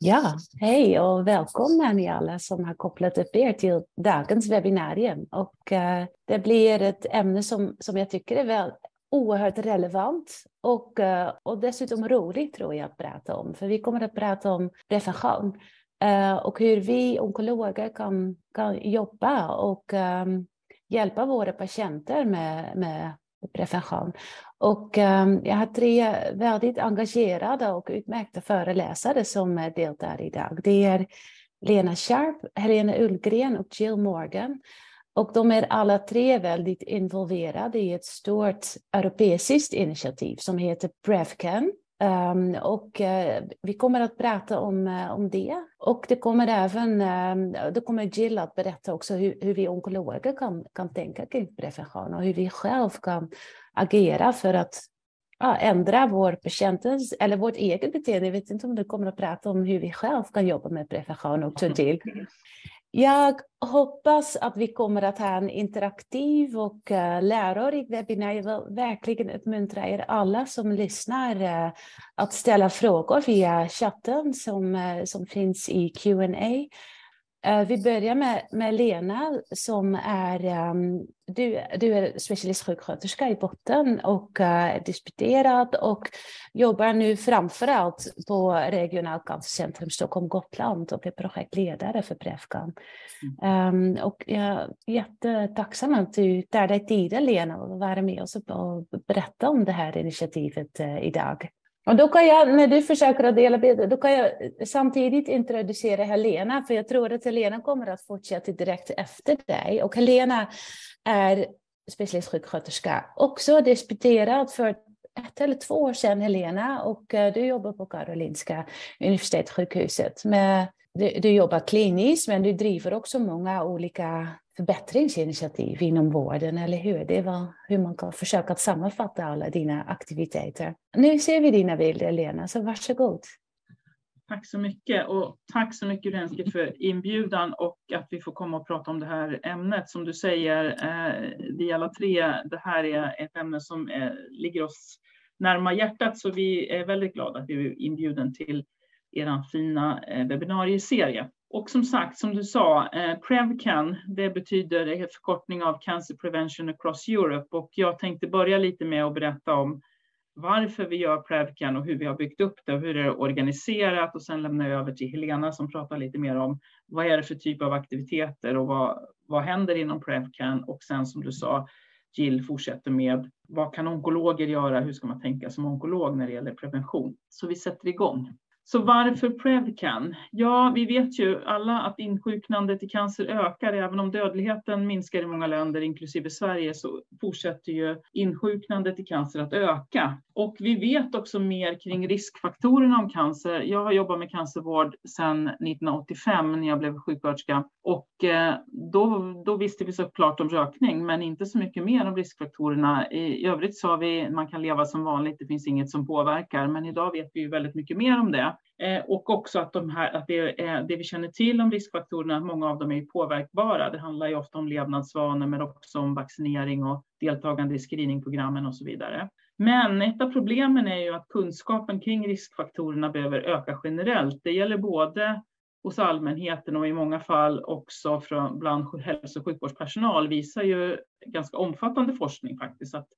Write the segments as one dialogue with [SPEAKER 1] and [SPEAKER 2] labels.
[SPEAKER 1] Ja, hej och välkomna ni alla som har kopplat upp er till dagens webbinarium. Och, uh, det blir ett ämne som, som jag tycker är väl oerhört relevant och, uh, och dessutom roligt tror jag att prata om. För vi kommer att prata om prevention uh, eh, och hur vi onkologer kan, kan jobba och um, hjälpa våra patienter med, med prevention. Och um, jag har tre väldigt engagerade och utmärkta föreläsare som eh, deltar idag. Det är Lena Sharp, Helena Ullgren och Jill Morgan. Och de är alla tre väldigt involverade i ett stort europeiskt initiativ som heter Prevcan. Um, och uh, vi kommer att prata om, uh, om det. Och det kommer även, uh, det kommer Jill att berätta också hur, hur vi onkologer kan, kan tänka kring prevention och hur vi själv kan agera för att ändra vår patientens eller vårt eget beteende. Jag vet inte om du kommer att prata om hur vi själv kan jobba med prevention också till. Jag hoppas att vi kommer att ha en interaktiv och uh, lärorik webinar. Jag vill verkligen uppmuntra er alla som lyssnar uh, att ställa frågor via chatten som, uh, som finns i Q&A. Eh, vi börjar med, med Lena som är, um, du, du är specialistsjuksköterska i botten och uh, disputerad och jobbar nu framförallt på Regionalt cancercentrum Stockholm-Gotland och är projektledare för Prevcan. Mm. Um, och jag är jättetacksam att du tar dig tiden Lena att vara med oss och berätta om det här initiativet uh, idag. Och då kan jag, när du försöker att dela bilder, då kan jag samtidigt introducera Helena, för jag tror att Helena kommer att fortsätta direkt efter dig. Och Helena är specialistsjuksköterska, också disputerad för ett eller två år sedan, Helena, och eh, du jobbar på Karolinska Universitetssjukhuset. Med, du, du jobbar kliniskt, men du driver också många olika förbättringsinitiativ inom vården, eller hur? Det var hur man kan försöka sammanfatta alla dina aktiviteter. Nu ser vi dina bilder, Lena, så varsågod.
[SPEAKER 2] Tack så mycket och tack så mycket Renske för inbjudan och att vi får komma och prata om det här ämnet. Som du säger, eh, vi alla tre, det här är ett ämne som eh, ligger oss närmare hjärtat, så vi är väldigt glada att vi är inbjuden till er fina eh, webbinarieserie. Och som sagt, som du sa, eh, Prevcan, det betyder en förkortning av Cancer Prevention Across Europe. Och jag tänkte börja lite med att berätta om varför vi gör Prevcan och hur vi har byggt upp det och hur det är organiserat. Och sen lämnar jag över till Helena som pratar lite mer om vad är det för typ av aktiviteter och vad, vad händer inom Prevcan. Och sen som du sa, Jill fortsätter med vad kan onkologer göra? Hur ska man tänka som onkolog när det gäller prevention? Så vi sätter igång. Så varför Prevcan? Ja, vi vet ju alla att insjuknandet i cancer ökar. Även om dödligheten minskar i många länder, inklusive Sverige, så fortsätter ju insjuknandet i cancer att öka. Och vi vet också mer kring riskfaktorerna om cancer. Jag har jobbat med cancervård sedan 1985 när jag blev sjuksköterska och eh, då, då visste vi såklart om rökning, men inte så mycket mer om riskfaktorerna. I övrigt sa vi man kan leva som vanligt, det finns inget som påverkar, men idag vet vi ju väldigt mycket mer om det. Eh, och också att, de här, att det, eh, det vi känner till om riskfaktorerna, att många av dem är påverkbara. Det handlar ju ofta om levnadsvanor, men också om vaccinering och deltagande i screeningprogrammen och så vidare. Men ett av problemen är ju att kunskapen kring riskfaktorerna behöver öka generellt. Det gäller både hos allmänheten och i många fall också från, bland hälso och sjukvårdspersonal visar ju ganska omfattande forskning faktiskt att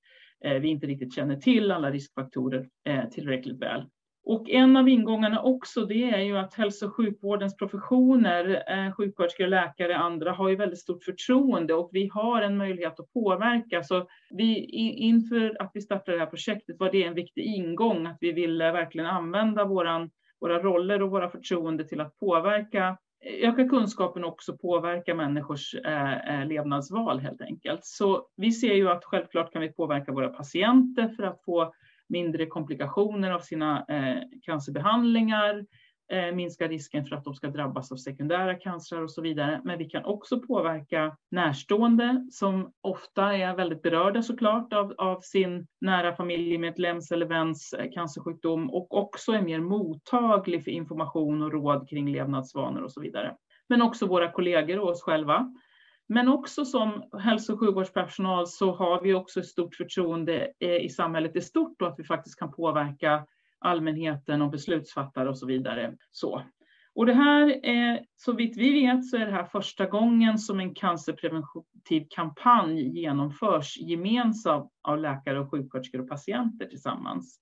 [SPEAKER 2] eh, vi inte riktigt känner till alla riskfaktorer eh, tillräckligt väl. Och en av ingångarna också det är ju att hälso och sjukvårdens professioner, eh, sjuksköterskor, läkare och andra har ju väldigt stort förtroende och vi har en möjlighet att påverka. Så vi, inför att vi startade det här projektet var det en viktig ingång att vi ville verkligen använda våran, våra roller och våra förtroende till att påverka öka kunskapen och också påverka människors eh, eh levnadsval helt enkelt. Så vi ser ju att självklart kan vi påverka våra patienter för att få mindre komplikationer av sina eh, cancerbehandlingar, eh, minska risken för att de ska drabbas av sekundära cancrar och så vidare. Men vi kan också påverka närstående som ofta är väldigt berörda såklart av, av sin nära familjemedlems eller väns eh, cancersjukdom och också är mer mottaglig för information och råd kring levnadsvanor och så vidare. Men också våra kollegor och oss själva. Men också som hälso och sjukvårdspersonal så har vi också ett stort förtroende eh, i samhället i stort och att vi faktiskt kan påverka allmänheten och beslutsfattare och så vidare. Så. Och det här är, så vitt vi vet, så är det här första gången som en cancerpreventiv kampanj genomförs gemensamt av läkare och sjuksköterskor och patienter tillsammans.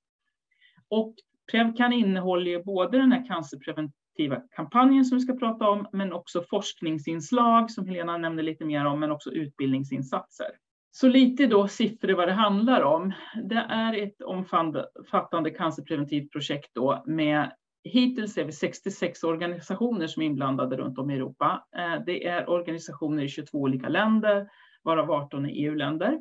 [SPEAKER 2] Och Prevcan innehåller ju både den här cancerpreventiva kampanjen som vi ska prata om, men också forskningsinslag som Helena nämnde lite mer om, men också utbildningsinsatser. Så lite då siffror vad det handlar om. Det är ett omfattande cancerpreventivt projekt då med Hittills är vi 66 organisationer som är inblandade runt om i Europa. Eh, det är organisationer i 22 olika länder, varav 18 är EU-länder.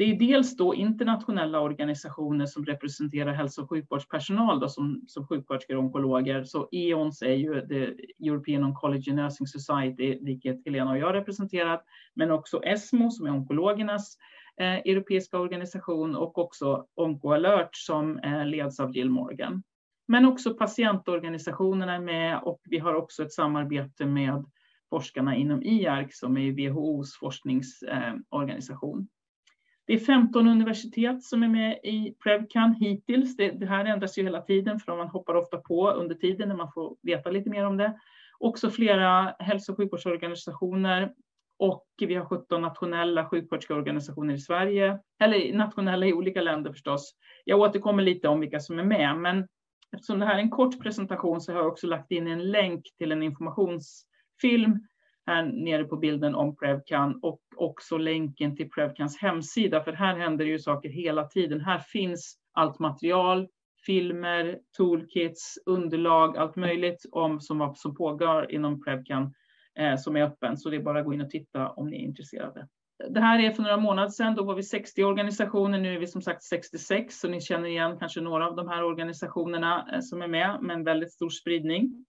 [SPEAKER 2] Det är dels då internationella organisationer som representerar hälso och sjukvårdspersonal då, som, som sjuksköterskor och onkologer. Så EONS är ju the European Oncology Nursing Society, vilket Helena och jag representerar, men också ESMO som är onkologernas eh, europeiska organisation och också OncoAlert som eh, leds av Jill Morgan. Men också patientorganisationerna är med och vi har också ett samarbete med forskarna inom IARC som är WHOs forskningsorganisation. Eh, det är 15 universitet som är med i Prevcan hittills. Det, det, här ändras ju hela tiden för man hoppar ofta på under tiden när man får veta lite mer om det. Också flera hälso och sjukvårdsorganisationer och vi har 17 nationella sjuksköterskeorganisationer i Sverige, eller nationella i olika länder förstås. Jag återkommer lite om vilka som är med, men Eftersom det här är en kort presentation så har jag också lagt in en länk till en informationsfilm här nere på bilden om Prevcan och också länken till Prevcans hemsida, för här händer det ju saker hela tiden. Här finns allt material, filmer, toolkits, underlag, allt möjligt om som, som pågår inom Prevcan eh, som är öppen. Så det är bara att gå in och titta om ni är intresserade. Det här är för några månader sedan, då var vi 60 organisationer, nu är vi som sagt 66, så ni känner igen kanske några av de här organisationerna eh, som är med, med en väldigt stor spridning.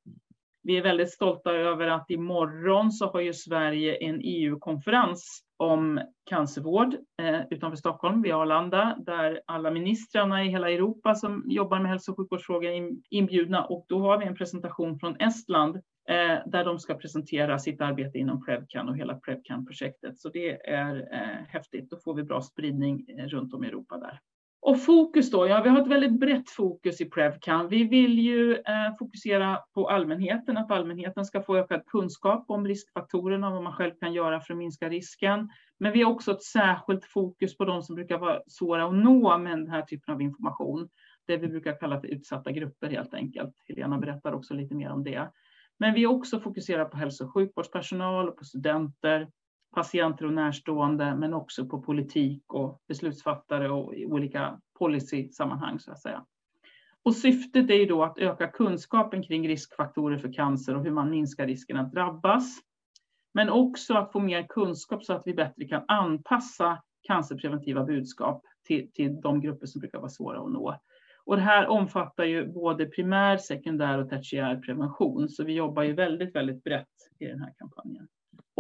[SPEAKER 2] Vi är väldigt stolta över att imorgon så har ju Sverige en EU-konferens om cancervård eh, utanför Stockholm vid Arlanda, där alla ministrarna i hela Europa som jobbar med hälso och sjukvårdsfrågor är inbjudna och då har vi en presentation från Estland eh, där de ska presentera sitt arbete inom Prevcan och hela Prevcan-projektet. Så det är eh, häftigt. Då får vi bra spridning eh, runt om i Europa där. Och fokus då? Ja, vi har ett väldigt brett fokus i Prevcan. Vi vill ju eh, fokusera på allmänheten, att allmänheten ska få ökad kunskap om riskfaktorerna och vad man själv kan göra för att minska risken. Men vi har också ett särskilt fokus på de som brukar vara svåra att nå med den här typen av information. Det vi brukar kalla för utsatta grupper helt enkelt. Helena berättar också lite mer om det. Men vi är också fokuserade på hälso och sjukvårdspersonal och på studenter, patienter och närstående, men också på politik och beslutsfattare och i olika policysammanhang, så att säga. Och syftet är ju då att öka kunskapen kring riskfaktorer för cancer och hur man minskar risken att drabbas. Men också att få mer kunskap så att vi bättre kan anpassa cancerpreventiva budskap till, till de grupper som brukar vara svåra att nå. Och det här omfattar ju både primär, sekundär och tertiär prevention, så vi jobbar ju väldigt, väldigt brett i den här kampanjen.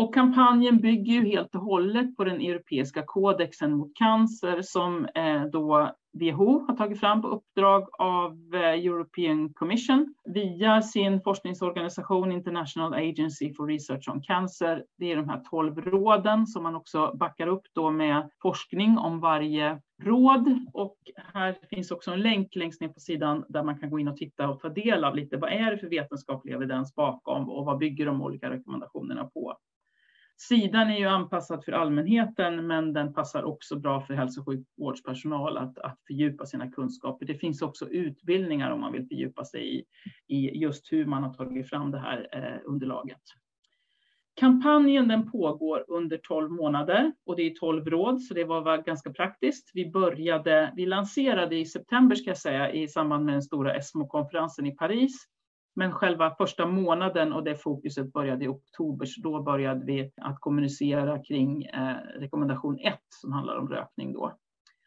[SPEAKER 2] Och kampanjen bygger ju helt och hållet på den europeiska kodexen mot cancer som eh, då WHO har tagit fram på uppdrag av eh, European Commission via sin forskningsorganisation International Agency for Research on Cancer. Det är de här tolv råden som man också backar upp då med forskning om varje råd. Och här finns också en länk längst ner på sidan där man kan gå in och titta och ta del av lite vad är det för vetenskaplig evidens bakom och vad bygger de olika rekommendationerna på. Sidan är ju anpassad för allmänheten, men den passar också bra för hälso och sjukvårdspersonal att, att fördjupa sina kunskaper. Det finns också utbildningar om man vill fördjupa sig i, i just hur man har tagit fram det här eh, underlaget. Kampanjen den pågår under 12 månader och det är 12 råd, så det var, var ganska praktiskt. Vi började, vi lanserade i september ska jag säga i samband med den stora ESMO-konferensen i Paris men själva första månaden och det fokuset började i oktober, så då började vi att kommunicera kring eh, rekommendation 1 som handlar om rökning då.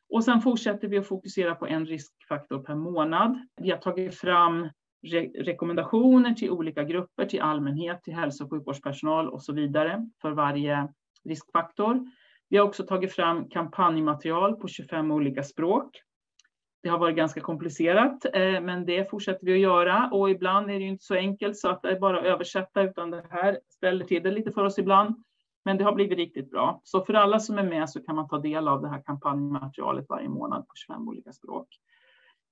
[SPEAKER 2] Och sen fortsätter vi att fokusera på en riskfaktor per månad. Vi har tagit fram re rekommendationer till olika grupper, till allmänhet, till hälso och sjukvårdspersonal och så vidare för varje riskfaktor. Vi har också tagit fram kampanjmaterial på 25 olika språk det har varit ganska komplicerat, eh, men det fortsätter vi att göra och ibland är det inte så enkelt så att det är bara att översätta utan det här ställer till det lite för oss ibland. Men det har blivit riktigt bra. Så för alla som är med så kan man ta del av det här kampanjmaterialet varje månad på 25 olika språk.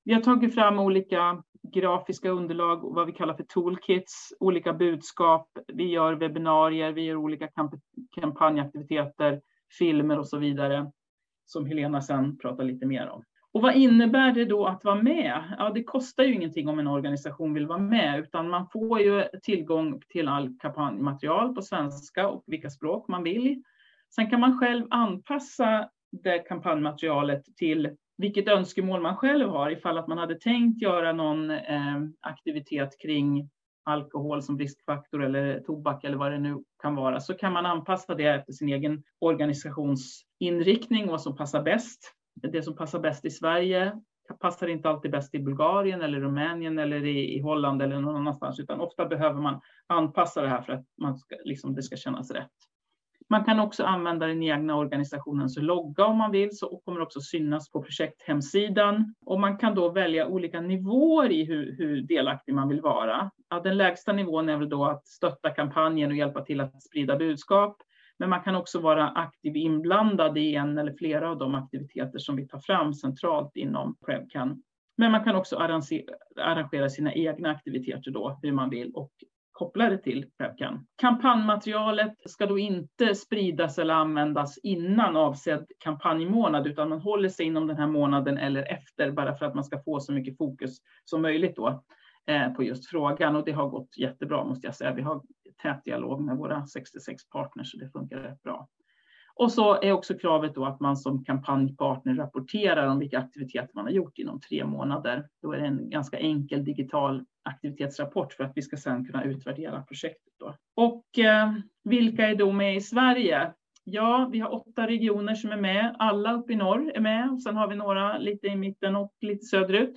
[SPEAKER 2] Vi har tagit fram olika grafiska underlag, vad vi kallar för toolkits, olika budskap. Vi gör webbinarier, vi gör olika kamp kampanjaktiviteter, filmer och så vidare som Helena sen pratar lite mer om. Och vad innebär det då att vara med? Ja, det kostar ju ingenting om en organisation vill vara med, utan man får ju tillgång till all kampanjmaterial på svenska och vilka språk man vill. Sen kan man själv anpassa det kampanjmaterialet till vilket önskemål man själv har, ifall att man hade tänkt göra någon eh, aktivitet kring alkohol som riskfaktor eller tobak eller vad det nu kan vara, så kan man anpassa det efter sin egen organisationsinriktning och vad som passar bäst. Det som passar bäst i Sverige passar inte alltid bäst i Bulgarien eller Rumänien eller i, i Holland eller någon annanstans, utan ofta behöver man anpassa det här för att man ska, liksom, det ska kännas rätt. Man kan också använda den egna organisationens logga om man vill så, och kommer också synas på projekthemsidan. Och man kan då välja olika nivåer i hur, hur delaktig man vill vara. Ja, den lägsta nivån är väl då att stötta kampanjen och hjälpa till att sprida budskap. Men man kan också vara aktiv inblandad i en eller flera av de aktiviteter som vi tar fram centralt inom Prevcan. Men man kan också arrangera sina egna aktiviteter då, hur man vill, och kopplade till Prevcan. Kampanjmaterialet ska då inte spridas eller användas innan avsedd kampanjmånad, utan man håller sig inom den här månaden eller efter, bara för att man ska få så mycket fokus som möjligt då Eh, på just frågan. Och det har gått jättebra måste jag säga. Vi har tät dialog med våra 66 partners, så det funkar rätt bra. Och så är också kravet då att man som kampanjpartner rapporterar om vilka aktiviteter man har gjort inom tre månader. Då är det en ganska enkel digital aktivitetsrapport för att vi ska sedan kunna utvärdera projektet. Då. Och eh, vilka är då med i Sverige? Ja, vi har åtta regioner som är med. Alla uppe i norr är med. Sen har vi några lite i mitten och lite söderut.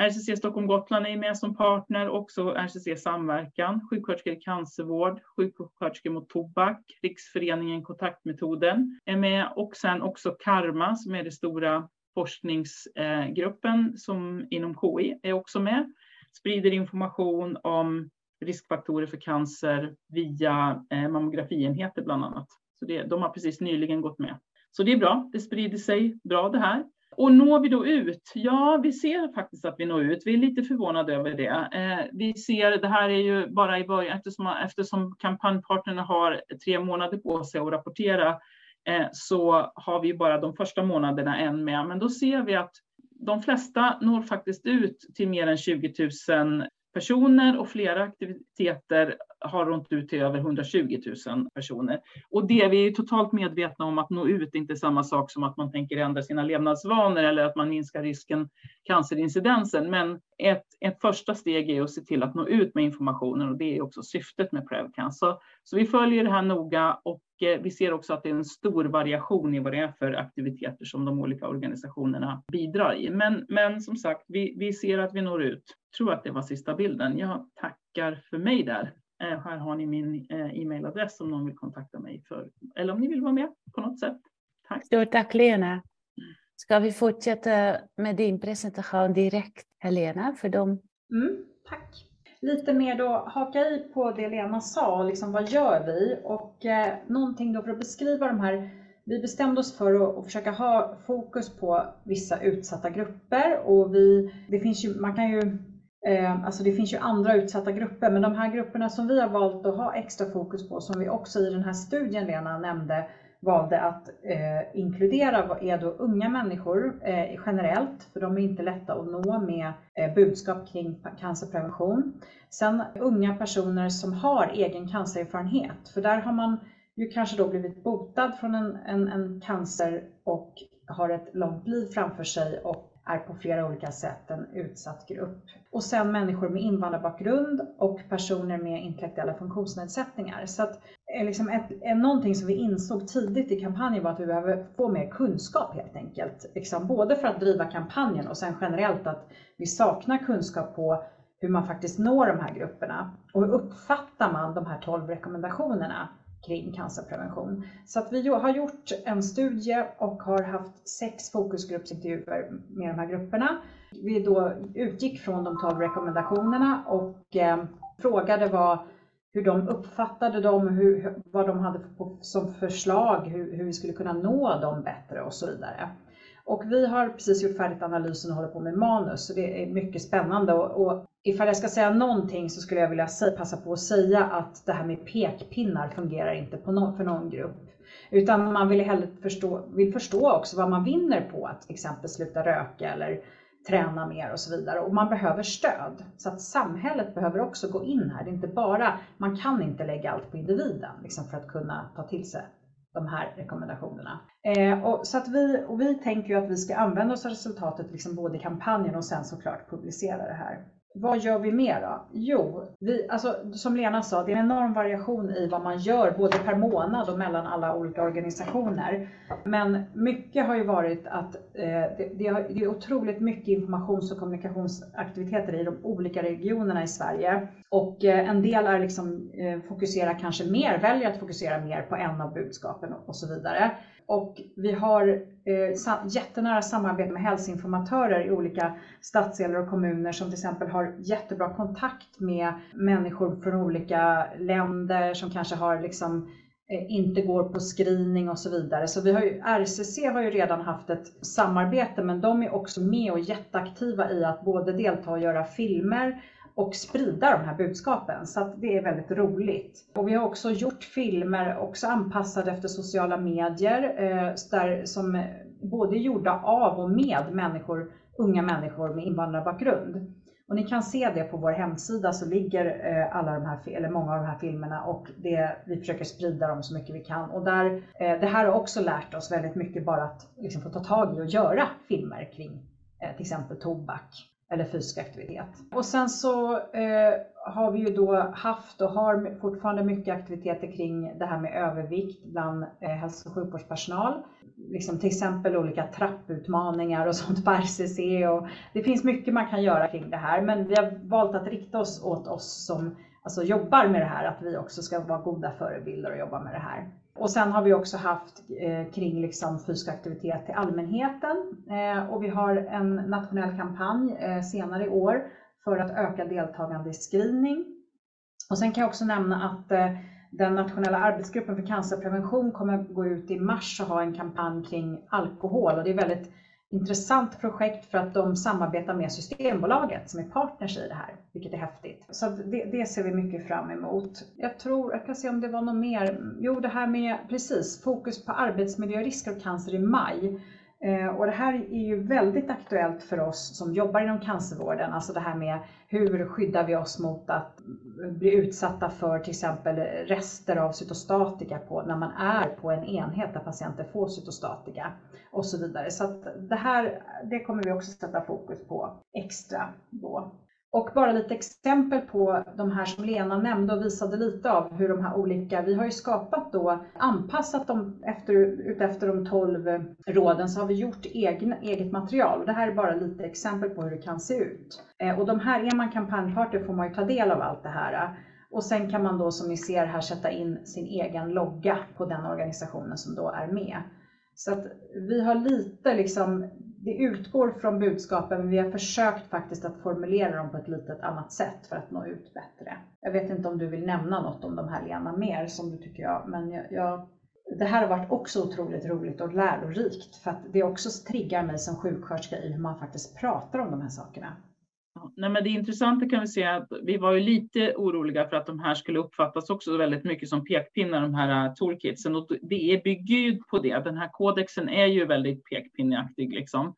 [SPEAKER 2] RCC Stockholm Gotland är med som partner, också RCC Samverkan, sjuksköterskor i cancervård, sjuksköterskor mot tobak, Riksföreningen Kontaktmetoden är med och sen också Karma som är den stora forskningsgruppen eh, som inom KI är också med. Sprider information om riskfaktorer för cancer via eh, mammografienheter bland annat. Så det, de har precis nyligen gått med. Så det är bra, det sprider sig bra det här. Och når vi då ut? Ja, vi ser faktiskt att vi når ut. Vi är lite förvånade över det. Eh, vi ser, det här är ju bara i början, eftersom, eftersom kampanjpartnerna har tre månader på sig att rapportera, eh, så har vi bara de första månaderna än med. Men då ser vi att de flesta når faktiskt ut till mer än 20 000 personer och flera aktiviteter har runt ut till över 120 000 personer. Och det vi är totalt medvetna om att nå ut är inte samma sak som att man tänker ändra sina levnadsvanor eller att man minskar risken cancerincidensen. Men ett, ett första steg är att se till att nå ut med informationen och det är också syftet med Prevcan. Så, så vi följer det här noga och eh, vi ser också att det är en stor variation i vad det är för aktiviteter som de olika organisationerna bidrar i. Men, men som sagt, vi, vi ser att vi når ut. Jag tror att det var sista bilden. Jag tackar för mig där. Eh, här har ni min eh, e-mailadress om någon vill kontakta mig för, eller om ni vill vara med på något sätt.
[SPEAKER 1] Tack. Stort tack Lena. Ska vi fortsätta med din presentation direkt, Helena, för dem?
[SPEAKER 3] Mm, tack. Lite mer då haka i på det Lena sa, liksom vad gör vi? Och eh, någonting då för att beskriva de här vi bestämde oss för att, att, försöka ha fokus på vissa utsatta grupper och vi, det finns ju, man kan ju Ehm, alltså det finns ju andra utsatta grupper, men de här grupperna som vi har valt att ha extra fokus på, som vi också i den här studien Lena nämnde, valde att eh, inkludera är då unga människor eh, generellt, för de är inte lätta att nå med eh, budskap kring cancerprevention. Sen unga personer som har egen cancererfarenhet, för där har man ju kanske då blivit botad från en, en, en cancer och har ett långt liv framför sig och är på flera olika sätt en utsatt grupp. Och sen människor med invandrarbakgrund och personer med intellektuella funktionsnedsättningar. Så att eh, liksom ett, eh, någonting som vi insåg tidigt i kampanjen var att vi behöver få mer kunskap helt enkelt. Liksom både för att driva kampanjen och sen generellt att vi saknar kunskap på hur man faktiskt når de här grupperna. Och hur uppfattar man de här 12 rekommendationerna? Kring cancerprevention. Så att vi har gjort en studie och har haft sex fokusgruppsintervjuer med de här grupperna. Vi då utgick från de 12 rekommendationerna och eh, frågade vad, hur de uppfattade dem, hur, vad de hade som förslag, hur, hur vi skulle kunna nå dem bättre och så vidare. Och vi har precis gjort färdigt analysen och håller på med manus, så det är mycket spännande. Och, och ifall jag ska säga någonting så skulle jag vilja passa på att säga att det här med pekpinnar fungerar inte på för någon grupp. Utan man vill hellre förstå, vill förstå också vad man vinner på att till exempel sluta röka eller träna mer och så vidare. Och man behöver stöd. Så att samhället behöver också gå in här. Det är inte bara, man kan inte lägga allt på individen liksom för att kunna ta till sig de här rekommendationerna. Eh, och, så att vi, och vi tänker ju att vi ska använda oss av resultatet liksom både i kampanjen och sen såklart publicera det här. Vad gör vi mer då? Jo, vi, alltså, som Lena sa, det är en enorm variation i vad man gör både per månad och mellan alla olika organisationer. Men mycket har ju varit att eh, det, det, är otroligt mycket informations och kommunikationsaktiviteter i de olika regionerna i Sverige. Och eh, en del är liksom, eh, fokuserar kanske mer, väljer att fokusera mer på en av budskapen och, och så vidare. Och vi har eh, jättenära samarbete med hälsoinformatörer i olika stadsdelar och kommuner som till exempel har jättebra kontakt med människor från olika länder som kanske har liksom eh, inte går på screening och så vidare. Så vi har ju, RCC har ju redan haft ett samarbete men de är också med och jätteaktiva i att både delta och göra filmer och sprida de här budskapen. Så det är väldigt roligt. Och vi har också gjort filmer också anpassade efter sociala medier eh, där, som både är gjorda av och med människor, unga människor med invandrarbakgrund. Och ni kan se det på vår hemsida så ligger eh, alla de här, eller många av de här filmerna och det, vi försöker sprida dem så mycket vi kan. Och där, eh, det här har också lärt oss väldigt mycket bara att liksom få ta tag i och göra filmer kring eh, till exempel tobak eller fysisk aktivitet. Och sen så eh, har vi ju då haft och har fortfarande mycket aktiviteter kring det här med övervikt bland eh, hälso och sjukvårdspersonal. Liksom till exempel olika trapputmaningar och sånt på RCC. Och det finns mycket man kan göra kring det här men vi har valt att rikta oss åt oss som alltså, jobbar med det här, att vi också ska vara goda förebilder och jobba med det här. Och sen har vi också haft eh, kring liksom fysisk aktivitet till allmänheten eh, och vi har en nationell kampanj eh, senare i år för att öka deltagande i screening. Och sen kan jag också nämna att eh, den nationella arbetsgruppen för cancerprevention kommer gå ut i mars och ha en kampanj kring alkohol och det är väldigt intressant projekt för att de samarbetar med Systembolaget som är partners i det här, vilket är häftigt. Så det, det, ser vi mycket fram emot. Jag tror, jag kan se om det var något mer. Jo, det här med precis fokus på arbetsmiljörisker och cancer i maj. Eh, och det här är ju väldigt aktuellt för oss som jobbar inom cancervården, alltså det här med hur skyddar vi oss mot att bli utsatta för till exempel rester av cytostatika på, när man är på en enhet där patienter får cytostatika och så vidare. Så det här det kommer vi också sätta fokus på extra då. Och bara lite exempel på de här som Lena nämnde och visade lite av hur de här olika, vi har ju skapat då, anpassat dem efter, utefter de 12 råden så har vi gjort egen, eget material. Och det här är bara lite exempel på hur det kan se ut. Eh, och de här, är man kampanjpartner får man ju ta del av allt det här. Och sen kan man då som ni ser här sätta in sin egen logga på den organisationen som då är med. Så att vi har lite liksom, det utgår från budskapen men vi har försökt faktiskt att formulera dem på ett litet annat sätt för att nå ut bättre. Jag vet inte om du vill nämna något om de här Lena mer som du tycker jag, men jag, jag det här har varit också otroligt roligt och lärorikt för att det också triggar mig som sjuksköterska i hur man faktiskt pratar om de här sakerna.
[SPEAKER 2] Nej, men det intressanta kan vi se att vi var ju lite oroliga för att de här skulle uppfattas också väldigt mycket som pekpinnar, de här äh, toolkitsen. Och det bygger ju på det. Den här kodexen är ju väldigt pekpinneaktig liksom.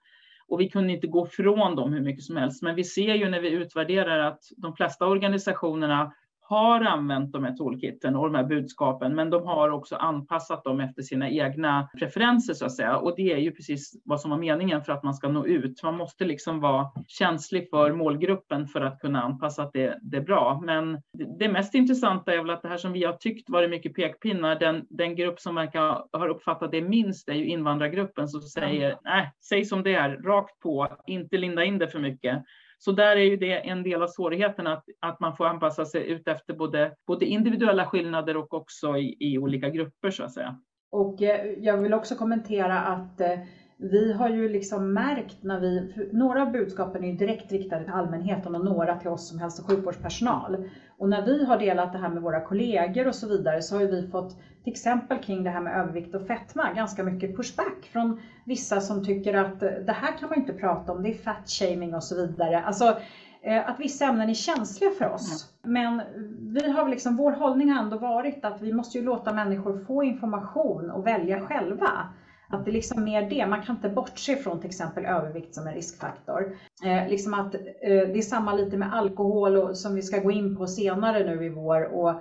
[SPEAKER 2] Och vi kunde inte gå från dem hur mycket som helst. Men vi ser ju när vi utvärderar att de flesta organisationerna har använt de här toolkitten och de här budskapen, men de har också anpassat dem efter sina egna preferenser så att säga. Och det är ju precis vad som var meningen för att man ska nå ut. Man måste liksom vara känslig för målgruppen för att kunna anpassa det, det bra. Men det mest intressanta är väl att det här som vi har tyckt varit mycket pekpinnar, den, den grupp som verkar ha uppfattat det minst är ju invandrargruppen som säger, nej, säg som det är, rakt på, inte linda in det för mycket. Så där är ju det en del av svårigheten att, att man får anpassa sig ut efter både, både individuella skillnader och också i, i olika grupper så att säga.
[SPEAKER 3] Och eh, jag vill också kommentera att eh, vi har ju liksom märkt när vi, några av budskapen är direkt riktade till allmänheten och några till oss som hälso och sjukvårdspersonal. Och när vi har delat det här med våra kollegor och så vidare så har vi fått till exempel kring det här med övervikt och fetma ganska mycket pushback från vissa som tycker att det här kan man inte prata om, det är fat shaming och så vidare. Alltså, eh, att vissa ämnen är känsliga för oss. Men vi har liksom, vår hållning har ändå varit att vi måste ju låta människor få information och välja själva. Att det liksom mer det, man kan inte bortse från till exempel övervikt som en riskfaktor. Eh, liksom att, eh, det är samma lite med alkohol och, som vi ska gå in på senare nu i vår och,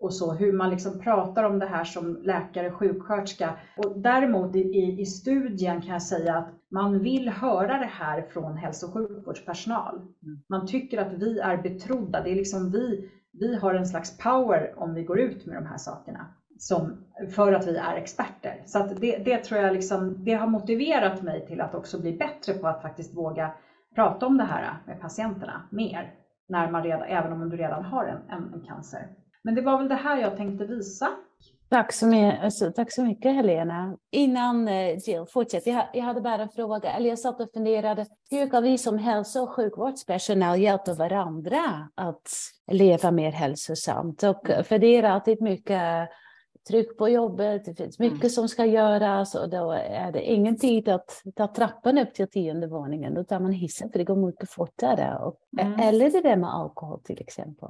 [SPEAKER 3] och så, hur man liksom pratar om det här som läkare, sjuksköterska. Och däremot i, i studien kan jag säga att man vill höra det här från hälso och sjukvårdspersonal. Mm. Man tycker att vi är betrodda, det är liksom vi, vi har en slags power om vi går ut med de här sakerna som, för att vi är experter. Så det, det, tror jag liksom, det har motiverat mig till att också bli bättre på att faktiskt våga prata om det här med patienterna mer, när man redan, även om du redan har en, en, en cancer. Men det var väl det här jag tänkte visa.
[SPEAKER 1] Tack så, mycket, alltså, tack så mycket Helena. Innan eh, Jill fortsätter, jag, jag hade bara en fråga, eller jag satt och funderade, hur kan vi som hälso och sjukvårdspersonal hjälpa varandra att leva mer hälsosamt? Och eh, för det är alltid mycket tryck på jobbet, det finns mycket mm. som ska göras och då är det ingen tid att ta trappan upp till tionde våningen. Då tar man hissen för det går mycket fortare. Och, mm. Eller det där med alkohol till exempel.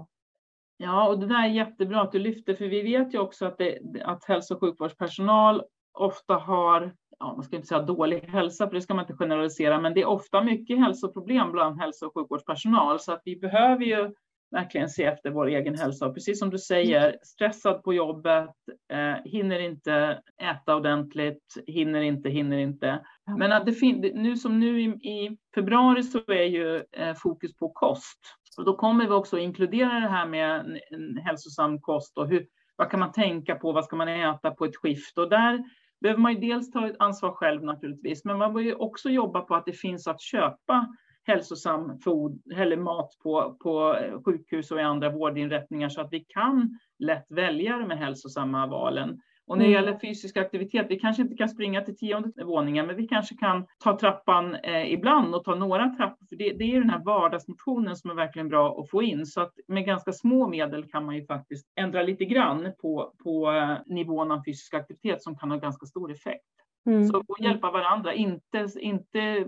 [SPEAKER 2] Ja, och det där är jättebra att du lyfter, för vi vet ju också att, det, att hälso och sjukvårdspersonal ofta har, ja, man ska inte säga dålig hälsa, för det ska man inte generalisera, men det är ofta mycket hälsoproblem bland hälso och sjukvårdspersonal, så att vi behöver ju verkligen se efter vår egen hälsa. Och precis som du säger, stressad på jobbet, eh, hinner inte äta ordentligt, hinner inte, hinner inte. Men att det nu som nu i, i, februari så är ju eh, fokus på kost. Och då kommer vi också inkludera det här med en, en hälsosam kost och hur, vad kan man tänka på, vad ska man äta på ett skift? Och där behöver man ju dels ta ett ansvar själv naturligtvis, men man behöver också jobba på att det finns att köpa hälsosam food, eller mat på, på sjukhus och i andra vårdinrättningar så att vi kan lätt välja de hälsosamma valen. Och när det mm. gäller fysisk aktivitet, vi kanske inte kan springa till tionde våningen, men vi kanske kan ta trappan eh, ibland och ta några trappor. För det, det är den här vardagsmotionen som är verkligen bra att få in. Så att med ganska små medel kan man ju faktiskt ändra lite grann på, på eh, nivån av fysisk aktivitet som kan ha ganska stor effekt. Mm. Så att hjälpa varandra, inte, inte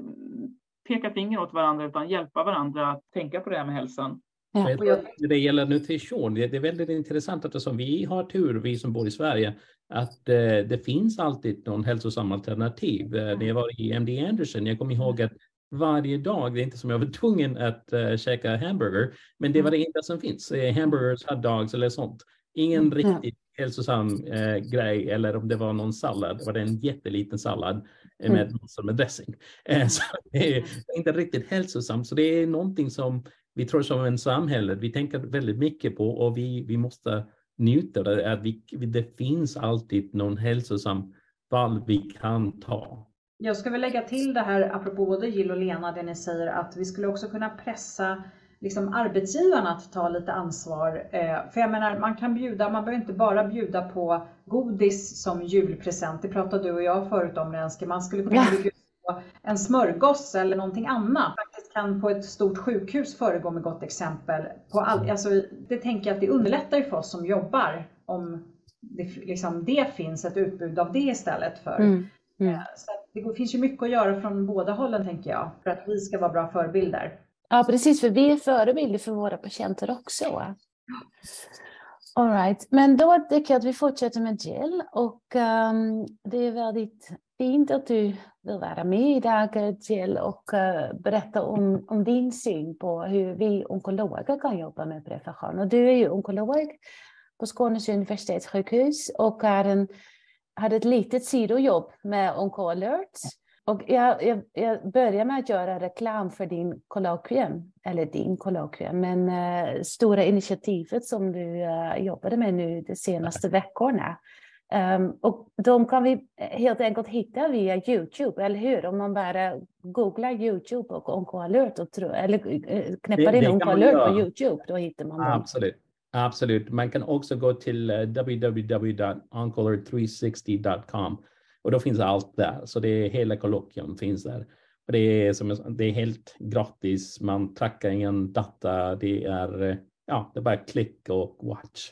[SPEAKER 2] peka finger åt varandra utan hjälpa varandra att tänka på det här med hälsan.
[SPEAKER 4] Ja. När det gäller nutrition, det är väldigt intressant att vi har tur, vi som bor i Sverige, att eh, det finns alltid någon hälsosam alternativ. Mm. När jag var i MD Anderson, jag kommer ihåg att varje dag, det är inte som jag var tvungen att uh, käka hamburger, men det var det enda som finns. Hamburgers, hot dogs eller sånt. Ingen mm. riktigt hälsosam eh, grej eller om det var någon sallad, var det en jätteliten sallad med mm. massor med dressing. Eh, så det är inte riktigt hälsosamt, så det är någonting som vi tror som en samhälle, vi tänker väldigt mycket på och vi, vi måste njuta det, att vi, det finns alltid någon hälsosam val vi kan ta.
[SPEAKER 3] Jag ska väl lägga till det här, apropå både Jill och Lena, det ni säger, att vi skulle också kunna pressa liksom arbetsgivarna att ta lite ansvar. Eh, för jag menar, man kan bjuda, man behöver inte bara bjuda på godis som julpresent. Det pratade du och jag förut om Renske. Man skulle kunna bjuda på en smörgås eller någonting annat. Faktiskt kan på ett stort sjukhus föregå med gott exempel. På all, alltså, det tänker jag att det underlättar ju för oss som jobbar om det, liksom, det finns ett utbud av det istället för mm. Mm. Så det finns ju mycket att göra från båda hållen tänker jag, för att vi ska vara bra förebilder.
[SPEAKER 1] Ja, precis, för vi är förebilder för våra patienter också. All right. Men då tycker jag att vi fortsätter med Jill och um, det är väldigt fint att du vill vara med idag Jill och uh, berätta om, om din syn på hur vi onkologer kan jobba med prevention. Och du är ju onkolog på Skånes universitetssjukhus och har, en, har ett litet sidojobb med OncoAlert och jag, jag, jag börjar med att göra reklam för din kollokvium, eller din kollokvium, men uh, stora initiativet som du uh, jobbade med nu de senaste veckorna. Um, och de kan vi helt enkelt hitta via Youtube, eller hur? Om man bara googlar Youtube och OncoAlert och tro, eller uh, knäpper in OncoAlert på Youtube, då hittar man dem.
[SPEAKER 4] Absolut. Absolut. Man kan också gå till www.oncolert360.com Och då finns allt där, så det är hela kollokvium finns där. Och det, är som, det är helt gratis, man trackar ingen data, det är, ja, det är bara klick och watch.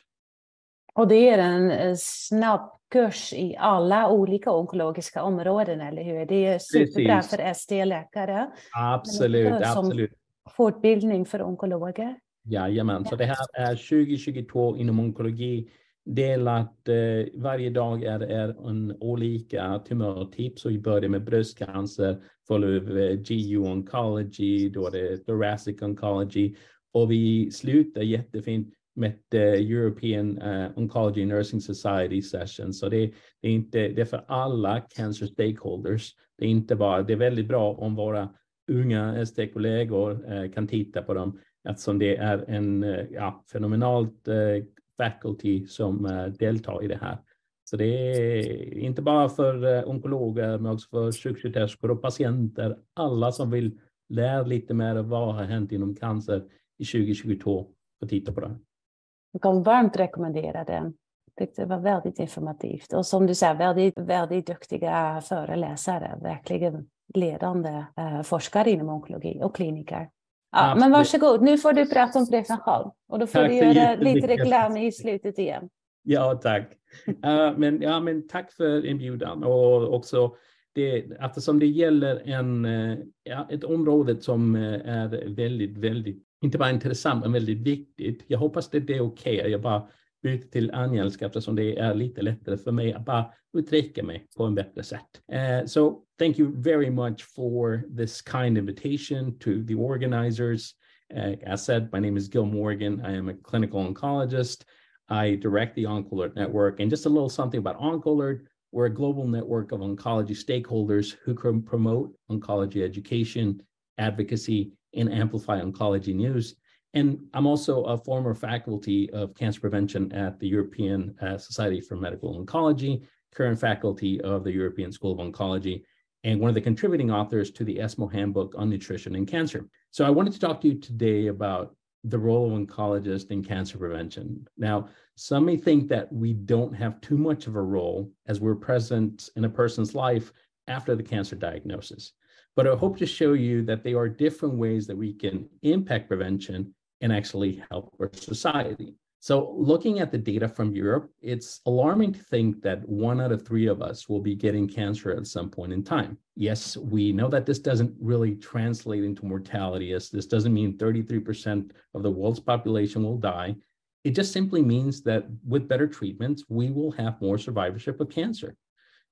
[SPEAKER 1] Och det är en eh, snabb kurs i alla olika onkologiska områden, eller hur? Det är superbra Precis. för ST-läkare.
[SPEAKER 4] Absolut, absolut.
[SPEAKER 1] Fortbildning för onkologer.
[SPEAKER 4] Jajamän, så det här är 2022 inom onkologi delat. Eh, varje dag är, är en olika tumörtyp. Så vi börjar med bröstcancer, följer eh, GU oncology, då är det thoracic oncology och vi slutar jättefint med eh, European uh, Oncology Nursing Society session. Så det, det, är inte, det är för alla cancer stakeholders. Det är inte bara, det är väldigt bra om våra unga ST-kollegor uh, eh, kan titta på dem eftersom det är en ja, fenomenalt faculty som eh, deltar i det här. Så det är inte bara för eh, onkologer men också för sjuksköterskor och patienter. Alla som vill lära lite mer om vad har hänt inom cancer i 2022 och titta på det.
[SPEAKER 1] Jag kan varmt rekommendera den. Det var väldigt informativt. Och som du säger, väldigt, väldigt duktiga föreläsare. Verkligen ledande eh, forskare inom onkologi och kliniker. Ja, men varsågod, nu får du prata om Fredriksson Och då får tack, du göra lite reklam i slutet igen.
[SPEAKER 4] Ja, tack. Uh, men, ja, men tack för inbjudan och också det, eftersom det gäller en, eh, ja, ett område som eh, är väldigt, väldigt inte bara intressant, men väldigt viktigt. Jag hoppas att det är okej. Okay. Jag bara till engelska eftersom det är lite lättare för mig att bara uttrycka mig på en bättre sätt. Uh, so thank you very much for this kind invitation to the organizers. Uh, as said, my name is Gil Morgan. I am a clinical oncologist. I direct the OncoAlert network. And just a little something about OncoAlert. We're a global network of oncology stakeholders who can promote oncology education, advocacy, and amplify oncology news. And I'm also a former faculty of cancer prevention at the European uh, Society for Medical Oncology, current faculty of the European School of Oncology, and one of the contributing authors to the ESMO Handbook on Nutrition and Cancer. So I wanted to talk to you today about the role of oncologist in cancer prevention. Now, some may think that we don't have too much of a role as we're present in a person's life after the cancer diagnosis. But I hope to show you that there are different ways that we can impact prevention and actually help our society. So, looking at the data from Europe, it's alarming to think that one out of three of us will be getting cancer at some point in time. Yes, we know that this doesn't really translate into mortality, as this doesn't mean 33% of the world's population will die. It just simply means that with better treatments, we will have more survivorship of cancer,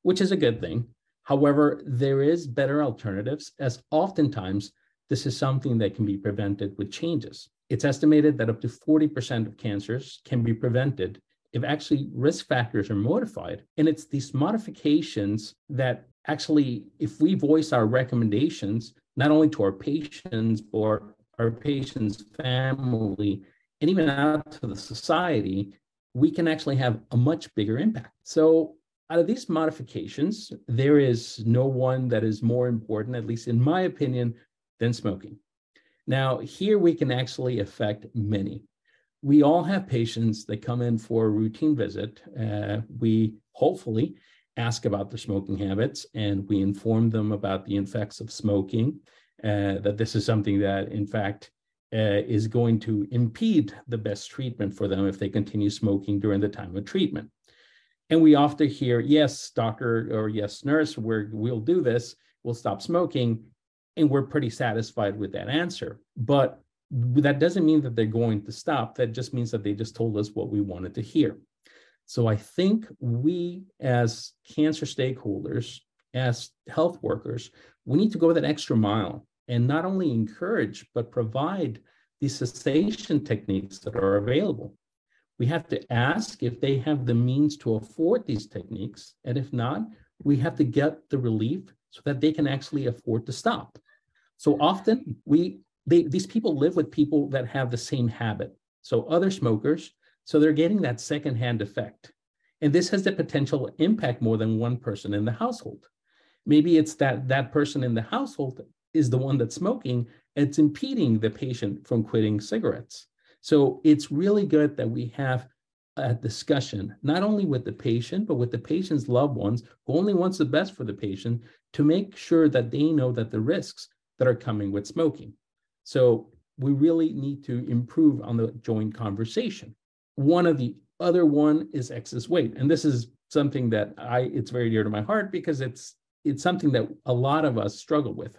[SPEAKER 4] which is a good thing. However, there is better alternatives, as oftentimes this is something that can be prevented with changes. It's estimated that up to 40% of cancers can be prevented if actually risk factors are modified. And it's these modifications that actually, if we voice our recommendations, not only to our patients, but our patients' family, and even out to the society, we can actually have a much bigger impact. So, out of these modifications, there is no one that is more important, at least in my opinion, than smoking. Now, here we can actually affect many. We all have patients that come in for a routine visit. Uh, we hopefully ask about their smoking habits and we inform them about the effects of smoking, uh, that this is something that, in fact, uh, is going to impede the best treatment for them if they continue smoking during the time of treatment. And we often hear, yes, doctor, or yes, nurse, we're, we'll do this, we'll stop smoking and we're pretty satisfied with that answer. But that doesn't mean that they're going to stop. That just means that they just told us what we wanted to hear. So I think we, as cancer stakeholders, as health workers, we need to go that extra mile and not only encourage, but provide the cessation techniques that are available. We have to ask if they have the means to afford these techniques. And if not, we have to get the relief so that they can actually afford to stop. So often we they, these people live with people that have the same habit. So other smokers, so they're getting that secondhand effect. And this has the potential impact more than one person in the household. Maybe it's that that person in the household is the one that's smoking, it's impeding the patient from quitting cigarettes. So it's really good that we have a discussion, not only with the patient, but with the patient's loved ones who only wants the best for the patient to make sure that they know that the risks that are coming with smoking. So we really need to improve on the joint conversation. One of the other one is excess weight. And this is something that I it's very dear to my heart because it's it's something that a lot of us struggle with.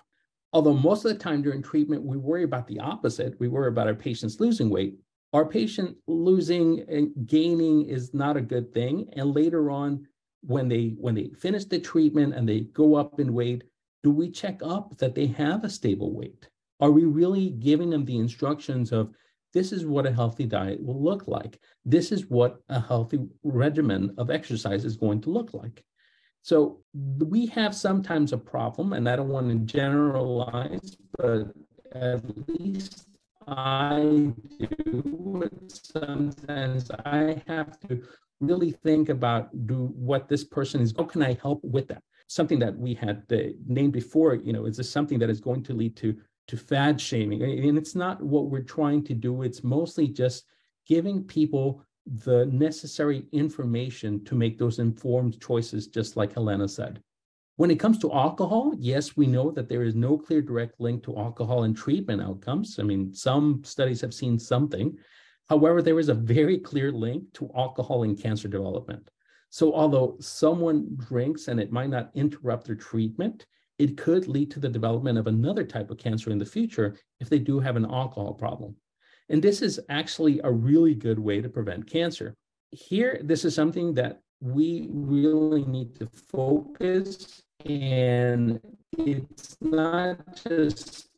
[SPEAKER 4] Although most of the time during treatment, we worry about the opposite. We worry about our patients losing weight. Our patient losing and gaining is not a good thing. And later on, when they when they finish the treatment and they go up in weight, do we check up that they have a stable weight? Are we really giving them the instructions of this is what a healthy diet will look like? This is what a healthy regimen of exercise is going to look like. So we have sometimes a problem, and I don't want to generalize, but at least I do. Sometimes I have to really think about do what this person is. How can I help with that? Something that we had named before, you know, is this something that is going to lead to to fad shaming? And it's not what we're trying to do. It's mostly just giving people the necessary information to make those informed choices, just like Helena said. When it comes to alcohol, yes, we know that there is no clear direct link to alcohol and treatment outcomes. I mean, some studies have seen something. However, there is a very clear link to alcohol and cancer development. So, although someone drinks and it might not interrupt their treatment, it could lead to the development of another type of cancer in the future if they do have an alcohol problem. And this is actually a really good way to prevent cancer. Here, this is something that we really need to focus and it's not just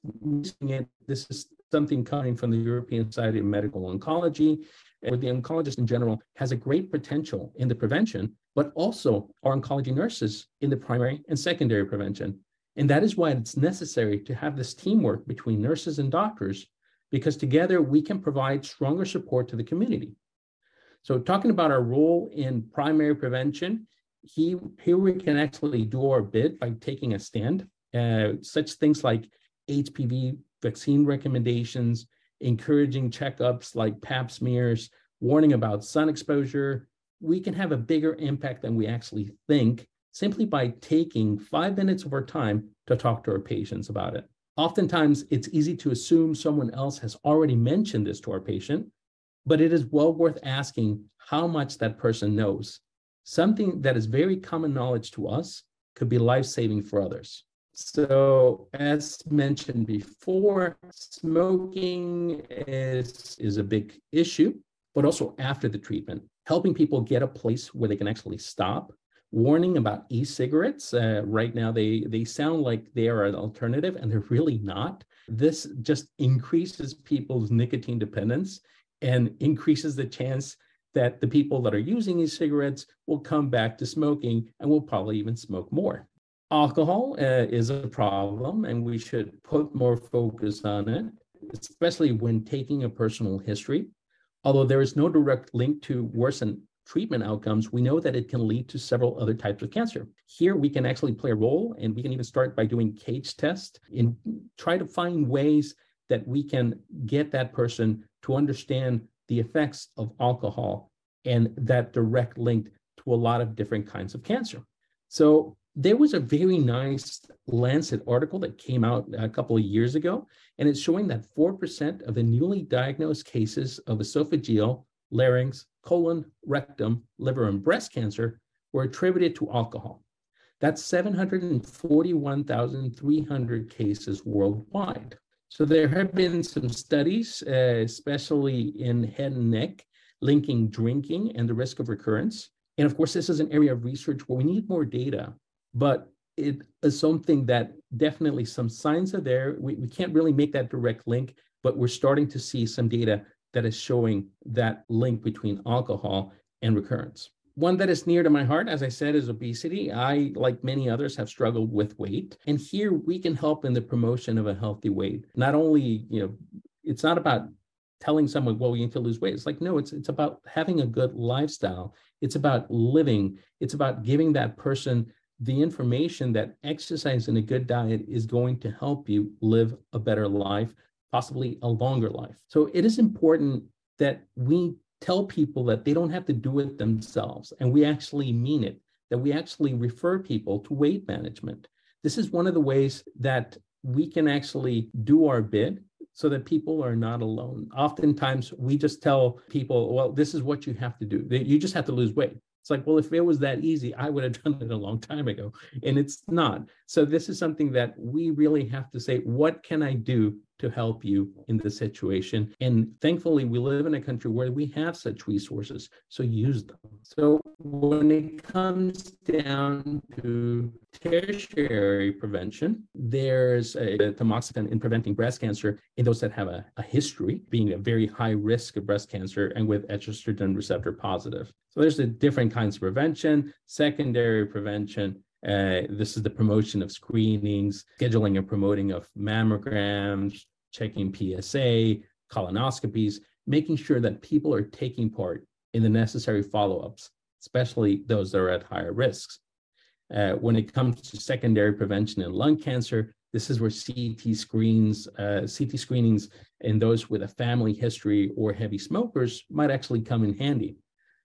[SPEAKER 4] it. This is something coming from the European Society of Medical Oncology, where the oncologist in general has a great potential in the prevention, but also our oncology nurses in the primary and secondary prevention. And that is why it's necessary to have this teamwork between nurses and doctors because together we can provide stronger support to the community. So talking about our role in primary prevention, he, here we can actually do our bit by taking a stand. Uh, such things like HPV vaccine recommendations, encouraging checkups like pap smears, warning about sun exposure. We can have a bigger impact than we actually think simply by taking five minutes of our time to talk to our patients about it. Oftentimes, it's easy to assume someone else has already mentioned this to our patient, but it is well worth asking how much that person knows. Something that is very common knowledge to us could be life saving for others. So, as mentioned before, smoking is, is a big issue, but also after the treatment, helping people get a place where they can actually stop warning about e-cigarettes. Uh, right now, they they sound like they are an alternative, and they're really not. This just increases people's nicotine dependence and increases the chance that the people that are using e-cigarettes will come back to smoking and will probably even smoke more. Alcohol uh, is a problem, and we should put more focus on it, especially when taking a personal history. Although there is no direct link to worsen treatment outcomes, we know that it can lead to several other types of cancer. Here, we can actually play a role, and we can even start by doing CAGE tests and try to find ways that we can get that person to understand the effects of alcohol and that direct link to a lot of different kinds of cancer. So there was a very nice Lancet article that came out a couple of years ago, and it's showing that 4% of the newly diagnosed cases of esophageal, larynx, colon, rectum, liver, and breast cancer were attributed to alcohol. That's 741,300 cases worldwide. So there have been some studies, uh, especially in head and neck, linking drinking and the risk of recurrence. And of course, this is an area of research where we need more data, but it is something that definitely some signs are there. We, we can't really make that direct link, but we're starting to see some data that is showing that link between alcohol and recurrence. One that is near to my heart, as I said, is obesity. I, like many others, have struggled with weight. And here we can help in the promotion of a healthy weight. Not only, you know, it's not about telling someone, well, you need to lose weight. It's like, no, it's it's about having a good lifestyle. It's about living. It's about giving that person the information that exercise and a good diet is going to help you live a better life possibly a longer life. So it is important that we tell people that they don't have to do it themselves. And we actually mean it, that we actually refer people to weight management. This is one of the ways that we can actually do our bit so that people are not alone. Oftentimes, we just tell people, well, this is what you have to do. You just have to lose weight. It's like, well, if it was that easy, I would have done it a long time ago. And it's not. So, this is something that we really have to say, what can I do to help you in the situation. And thankfully, we live in a country where we have such resources, so use them. So when it comes down to tertiary prevention, there's a, a tamoxifen in preventing breast cancer in those that have a, a history, being a very high risk of breast cancer and with estrogen receptor positive. So there's the different kinds of prevention, secondary prevention, uh, this is the promotion of screenings, scheduling and promoting of mammograms, checking PSA, colonoscopies, making sure that people are taking part in the necessary follow-ups, especially those that are at higher risks. Uh, when it comes to secondary prevention in lung cancer, this is where CT screens, uh, CT screenings in those with a family history or heavy smokers might actually come in handy.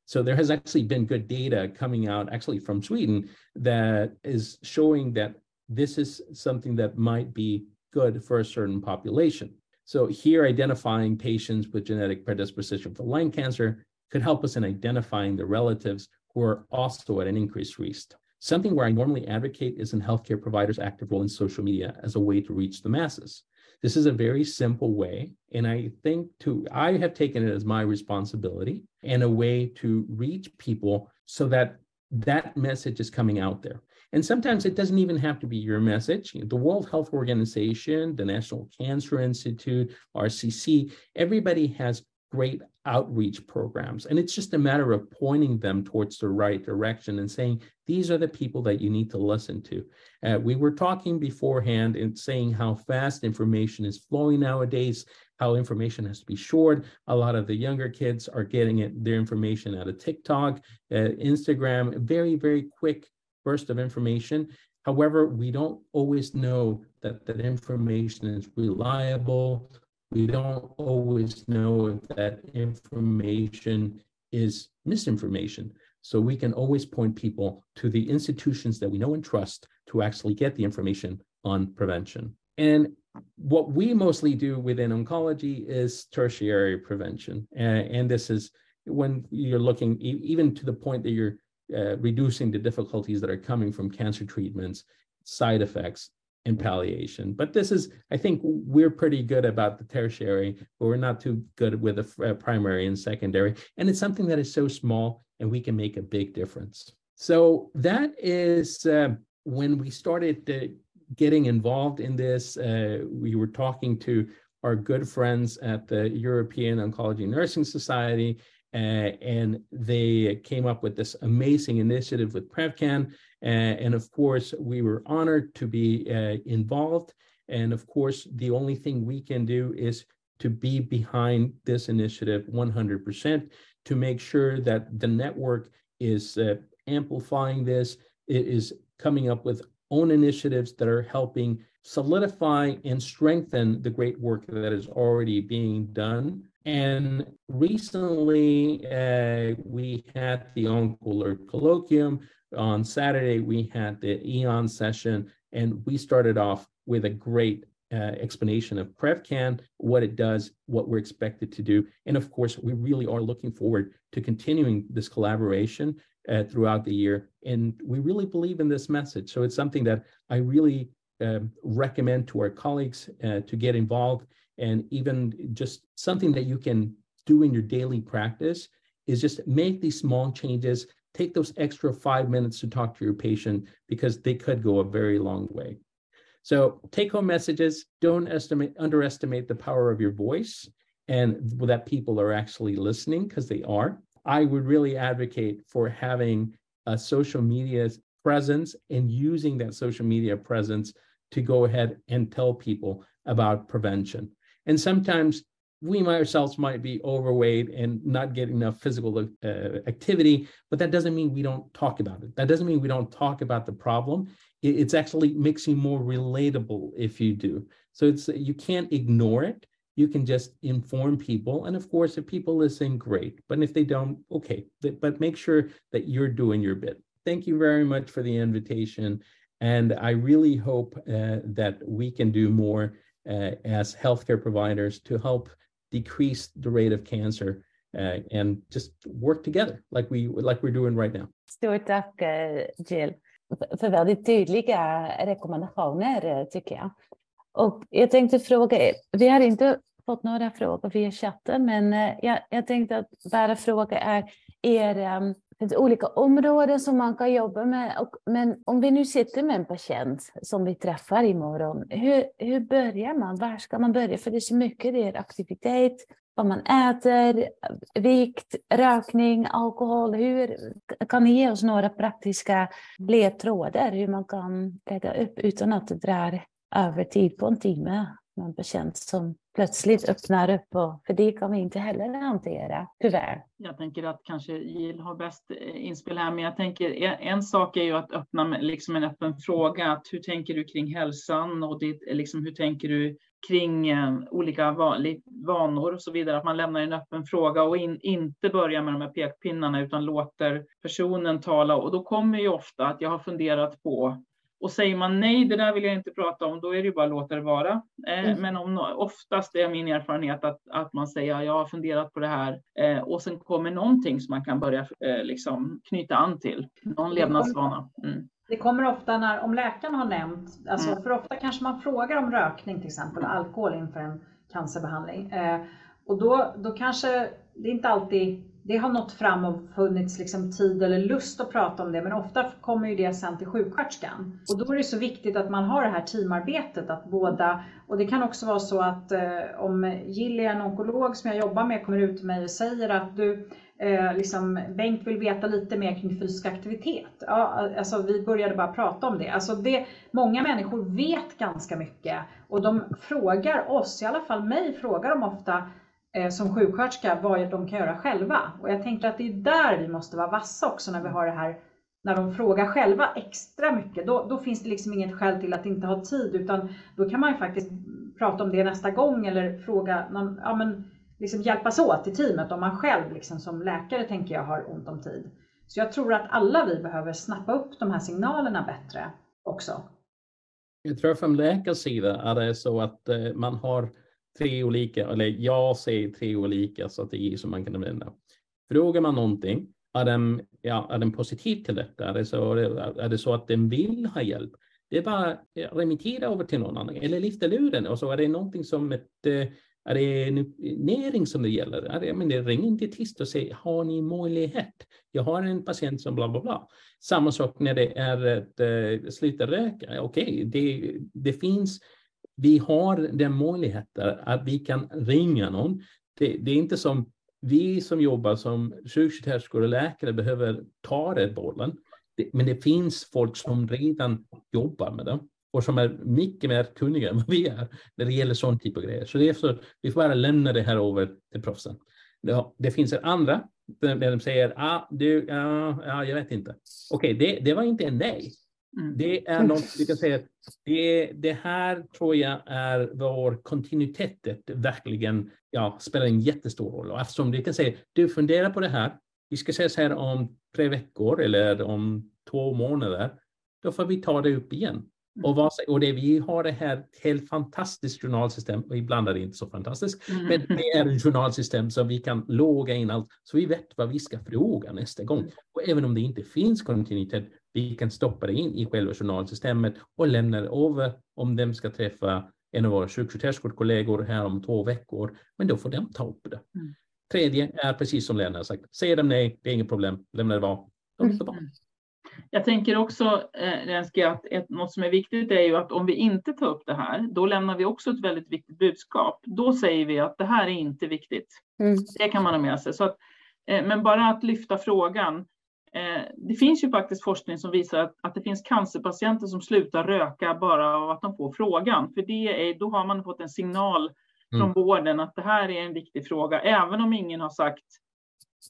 [SPEAKER 4] So there has actually been good data coming out actually from Sweden that is showing that this is something that might be good for a certain population. So here identifying patients with genetic predisposition for lung cancer could help us in identifying the relatives who are also at an increased risk. Something where I normally advocate is in healthcare providers' active role in social media as a way to reach the masses. This is a very simple way. And I think to, I have taken it as my responsibility and a way to reach people so that that message is coming out there. And sometimes it doesn't even have to be your message. The World Health Organization, the National Cancer Institute, RCC, everybody has great outreach programs. And it's just a matter of pointing them towards the right direction and saying, these are the people that you need to listen to. Uh, we were talking beforehand and saying how fast information is flowing nowadays, how information has to be short. A lot of the younger kids are getting it, their information out of TikTok, uh, Instagram, very, very quick burst of information. However, we don't always know that that information is reliable we don't always know if that information is misinformation. So we can always point people to the institutions that we know and trust to actually get the information on prevention. And what we mostly do within oncology is tertiary prevention. and this is when you're looking even to the point that you're uh, reducing the difficulties that are coming from cancer treatments, side effects, and palliation. But this is, I think we're pretty good about the tertiary, but we're not too good with the uh, primary and secondary. And it's something that is so small and we can make a big difference. So that is uh, when we started uh, getting involved in this. Uh, we were talking to our good friends at the European Oncology Nursing Society, and they came up with this amazing initiative with PrevCan and of course, we were honored to be uh, involved. And of course, the only thing we can do is to be behind this initiative 100% to make sure that the network is uh, amplifying this, it is coming up with own initiatives that are helping solidify and strengthen the great work that is already being done. And recently, uh, we had the OncoAlert Colloquium, on Saturday, we had the EON session, and we started off with a great uh, explanation of PrevCan, what it does, what we're expected to do. And of course, we really are looking forward to continuing this collaboration uh, throughout the year. And we really believe in this message. So it's something that I really uh, recommend to our colleagues uh, to get involved. And even just something that you can do in your daily practice is just make these small changes take those extra five minutes to talk to your patient because they could go a very long way. So take home messages, don't estimate, underestimate the power of your voice and that people are actually listening because they are. I would really advocate for having a social media presence and using that social media presence to go ahead and tell people about prevention. And sometimes we ourselves might be overweight and not get enough physical uh, activity, but that doesn't mean we don't talk about it. That doesn't mean we don't talk about the problem. It, it's actually makes you more relatable if you do. So it's you can't ignore it. you can just inform people. And of course, if people listen, great. But if they don't, okay. But make sure that you're doing your bit. Thank you very much for the invitation. And I really hope uh, that we can do more uh, as healthcare providers to help decrease the rate of cancer uh, and just work together like we like we're doing right now.
[SPEAKER 1] Stort tack Jill för väldigt tydliga rekommendationer tycker jag. Och jag tänkte fråga er, vi har inte fått några frågor via chatten, men jag, jag tänkte att bara fråga är, det finns olika områden som man kan jobba med. Och, men om vi nu sitter med en patient som vi träffar imorgon, hur, hur börjar man? Var ska man börja? För det är så mycket, det är aktivitet, vad man äter, vikt, rökning, alkohol. Hur, kan ni ge oss några praktiska ledtrådar hur man kan lägga upp utan att det drar över tid på en timme någon en patient som plötsligt öppnar upp och för det kan vi inte heller hantera, tyvärr.
[SPEAKER 2] Jag tänker att kanske Jill har bäst eh, inspel här, men jag tänker en, sak är ju att öppna med, liksom en öppen fråga. Att hur tänker du kring hälsan och ditt, eh, liksom, hur tänker du kring eh, olika vanor och så vidare. Att man lämnar en öppen fråga och in, inte börjar med de här pekpinnarna utan låter personen tala. Och då kommer ju ofta att jag har funderat på och säger man nej, det där vill jag inte prata om, då är det ju bara att låta det vara. Eh, mm. Men om, oftast är min erfarenhet att, att man säger jag har funderat på det här eh, och sen kommer någonting som man kan börja eh, liksom knyta an till, någon levnadsvana. Mm.
[SPEAKER 3] Det kommer ofta när, om läkaren har nämnt, alltså mm. för ofta kanske man frågar om rökning till exempel, alkohol inför en cancerbehandling. Eh, och då, då kanske, det är inte alltid det har nått fram och funnits liksom tid eller lust att prata om det, men ofta kommer ju det sen till sjuksköterskan. Och då är det så viktigt att man har det här teamarbetet, att båda, och det kan också vara så att eh, om Jill är en onkolog som jag jobbar med kommer ut till mig och säger att du, eh, liksom, Bengt vill veta lite mer kring fysisk aktivitet. Ja, alltså, vi började bara prata om det. Alltså, det. Många människor vet ganska mycket och de frågar oss, i alla fall mig frågar de ofta Eh, som sjuksköterska vad de kan göra själva. Och jag tänker att det är där vi måste vara vassa också när vi har det här när de frågar själva extra mycket, då, då, finns det liksom inget skäl till att inte ha tid, utan då kan man ju faktiskt prata om det nästa gång eller fråga, någon, ja men liksom hjälpas åt i teamet om man själv liksom som läkare tänker jag har ont om tid. Så jag tror att alla vi behöver snappa upp de här signalerna bättre också.
[SPEAKER 4] Jag tror från läkarsida är det så att eh, man har tre olika, eller jag säger tre olika strategier som man kan använda. Frågar man någonting, är den, ja, är den positiv till detta? Är det, så, är det så att den vill ha hjälp? Det är bara remittera över till någon annan eller lyfta luren och så är det någonting som ett eh, är det näring som det gäller? Är det, men det ring inte tyst och säg, har ni möjlighet? Jag har en patient som bla bla bla. Samma sak när det är att uh, eh, sluta röka. Okej, okay, det, det finns vi har den möjligheten att vi kan ringa någon. Det, det är inte som vi som jobbar som sjuksköterskor och läkare behöver ta den bollen. Men det finns folk som redan jobbar med det och som är mycket mer kunniga än vad vi är när det gäller sån typ av grejer. Så det är så, vi får bara lämna det här över till proffsen. Det finns en andra där de säger, ah, du, ah, ah, jag vet inte. Okej, okay, det, det var inte en nej. Mm. Det är något vi kan säga, det, det här tror jag är vår kontinuitet verkligen ja, spelar en jättestor roll. Och eftersom du kan säga, du funderar på det här, vi ska ses här om tre veckor eller om två månader, då får vi ta det upp igen. Och, vad, och det, vi har det här helt fantastiskt journalsystem, och ibland är det inte så fantastiskt, mm. men det är ett journalsystem som vi kan logga in allt, så vi vet vad vi ska fråga nästa gång. Och även om det inte finns kontinuitet, vi kan stoppa det in i själva journalsystemet och lämna det över om de ska träffa en av våra sjuksköterskekollegor här om två veckor, men då får de ta upp det. Mm. Tredje är precis som Lena har sagt, säger de nej, det är inget problem, lämna det vara. De mm.
[SPEAKER 2] Jag tänker också, eh, att ett, något som är viktigt är ju att om vi inte tar upp det här, då lämnar vi också ett väldigt viktigt budskap. Då säger vi att det här är inte viktigt. Mm. Det kan man ha med sig. Så att, eh, men bara att lyfta frågan. Eh, det finns ju faktiskt forskning som visar att, att det finns cancerpatienter som slutar röka bara av att de får frågan. För det är, då har man fått en signal från mm. vården att det här är en viktig fråga. Även om ingen har sagt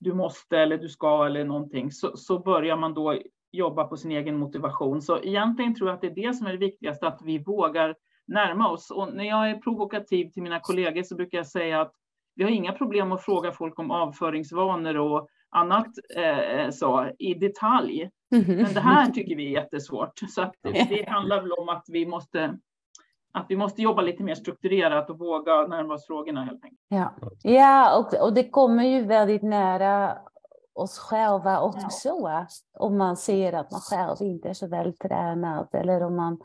[SPEAKER 2] du måste eller du ska eller någonting så, så börjar man då jobba på sin egen motivation. Så egentligen tror jag att det är det som är det viktigaste, att vi vågar närma oss. Och när jag är provokativ till mina kollegor så brukar jag säga att vi har inga problem att fråga folk om avföringsvanor och annat eh, så, i detalj. Men det här tycker vi är jättesvårt. Så att det handlar väl om att vi måste att vi måste jobba lite mer strukturerat och våga närma oss frågorna helt enkelt.
[SPEAKER 1] Ja, ja och, och det kommer ju väldigt nära oss själva också. Ja. Om man ser att man själv inte är så vältränad eller om man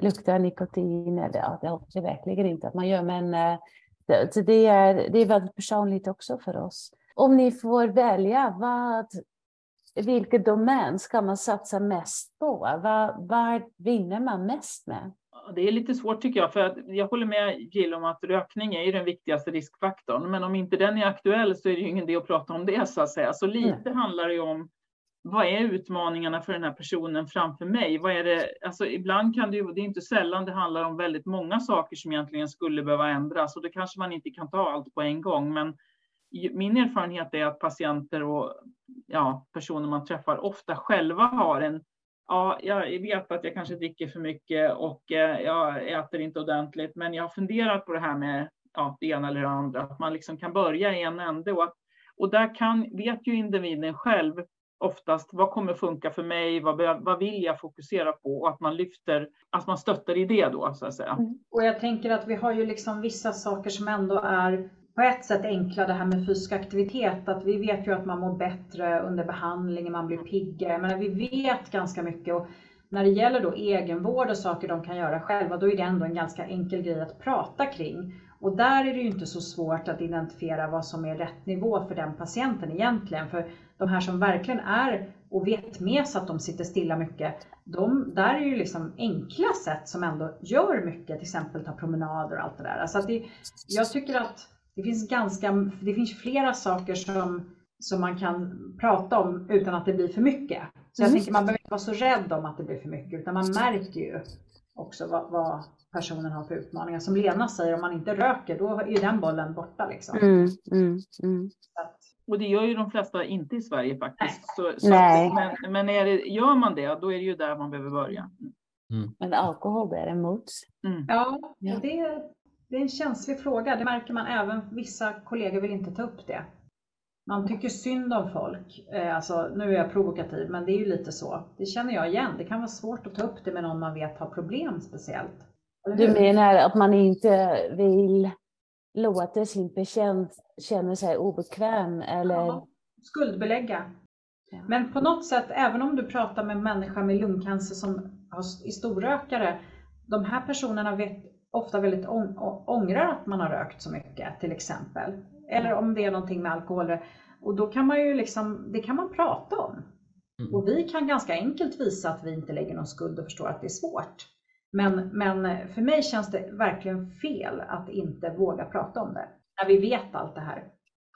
[SPEAKER 1] luktar nikotin. Eller, ja, det hoppas jag verkligen inte att man gör, men eh, det, det, är, det är väldigt personligt också för oss. Om ni får välja, vad, vilken domän ska man satsa mest på? Vad, vad vinner man mest med?
[SPEAKER 2] Det är lite svårt tycker jag, för att jag håller med Jill om att rökning är den viktigaste riskfaktorn. Men om inte den är aktuell så är det ju ingen idé att prata om det så att säga. Så lite mm. handlar det om vad är utmaningarna för den här personen framför mig? Vad är det? Alltså ibland kan det ju, det är inte sällan det handlar om väldigt många saker som egentligen skulle behöva ändras och det kanske man inte kan ta allt på en gång. Men min erfarenhet är att patienter och ja, personer man träffar ofta själva har en ja, jag vet att jag kanske dricker för mycket och eh, jag äter inte ordentligt, men jag har funderat på det här med ja, det ena eller det andra, att man liksom kan börja i en ände och, att, och där kan, vet ju individen själv oftast vad kommer funka för mig, vad, vad vill jag fokusera på och att man lyfter, att man stöttar i det då så att säga. Mm.
[SPEAKER 3] Och jag tänker att vi har ju liksom vissa saker som ändå är på ett sätt enkla det här med fysisk aktivitet. Att vi vet ju att man mår bättre under behandlingen, man blir piggare. Men vi vet ganska mycket. Och när det gäller då egenvård och saker de kan göra själva, då är det ändå en ganska enkel grej att prata kring. Och där är det ju inte så svårt att identifiera vad som är rätt nivå för den patienten egentligen. För de här som verkligen är och vet med sig att de sitter stilla mycket, de, där är ju liksom enkla sätt som ändå gör mycket, till exempel ta promenader och allt det där. Alltså att det, jag tycker att det finns, ganska, det finns flera saker som, som man kan prata om utan att det blir för mycket. Så jag mm. tänker man behöver inte vara så rädd om att det blir för mycket utan man märker ju också vad, vad personen har för utmaningar. Som Lena säger, om man inte röker då är den bollen borta. Liksom. Mm, mm,
[SPEAKER 2] mm. Och det gör ju de flesta inte i Sverige faktiskt. Så, så att, men men är det, gör man det, då är det ju där man behöver börja.
[SPEAKER 1] Mm. Men alkohol däremot?
[SPEAKER 3] Mm. Ja, och det, det är en känslig fråga. Det märker man även, vissa kollegor vill inte ta upp det. Man tycker synd om folk. Eh, alltså, nu är jag provokativ, men det är ju lite så. Det känner jag igen. Det kan vara svårt att ta upp det med någon man vet har problem speciellt.
[SPEAKER 1] Du menar att man inte vill låta sin patient känna sig obekväm eller? Ja,
[SPEAKER 3] skuldbelägga. Men på något sätt, även om du pratar med en människa med lungcancer som är storrökare, de här personerna vet ofta väldigt ångrar att man har rökt så mycket till exempel. Eller om det är någonting med alkohol. Och då kan man ju liksom, det kan man prata om. Mm. Och vi kan ganska enkelt visa att vi inte lägger någon skuld och förstår att det är svårt. Men, men för mig känns det verkligen fel att inte våga prata om det. När vi vet allt det här.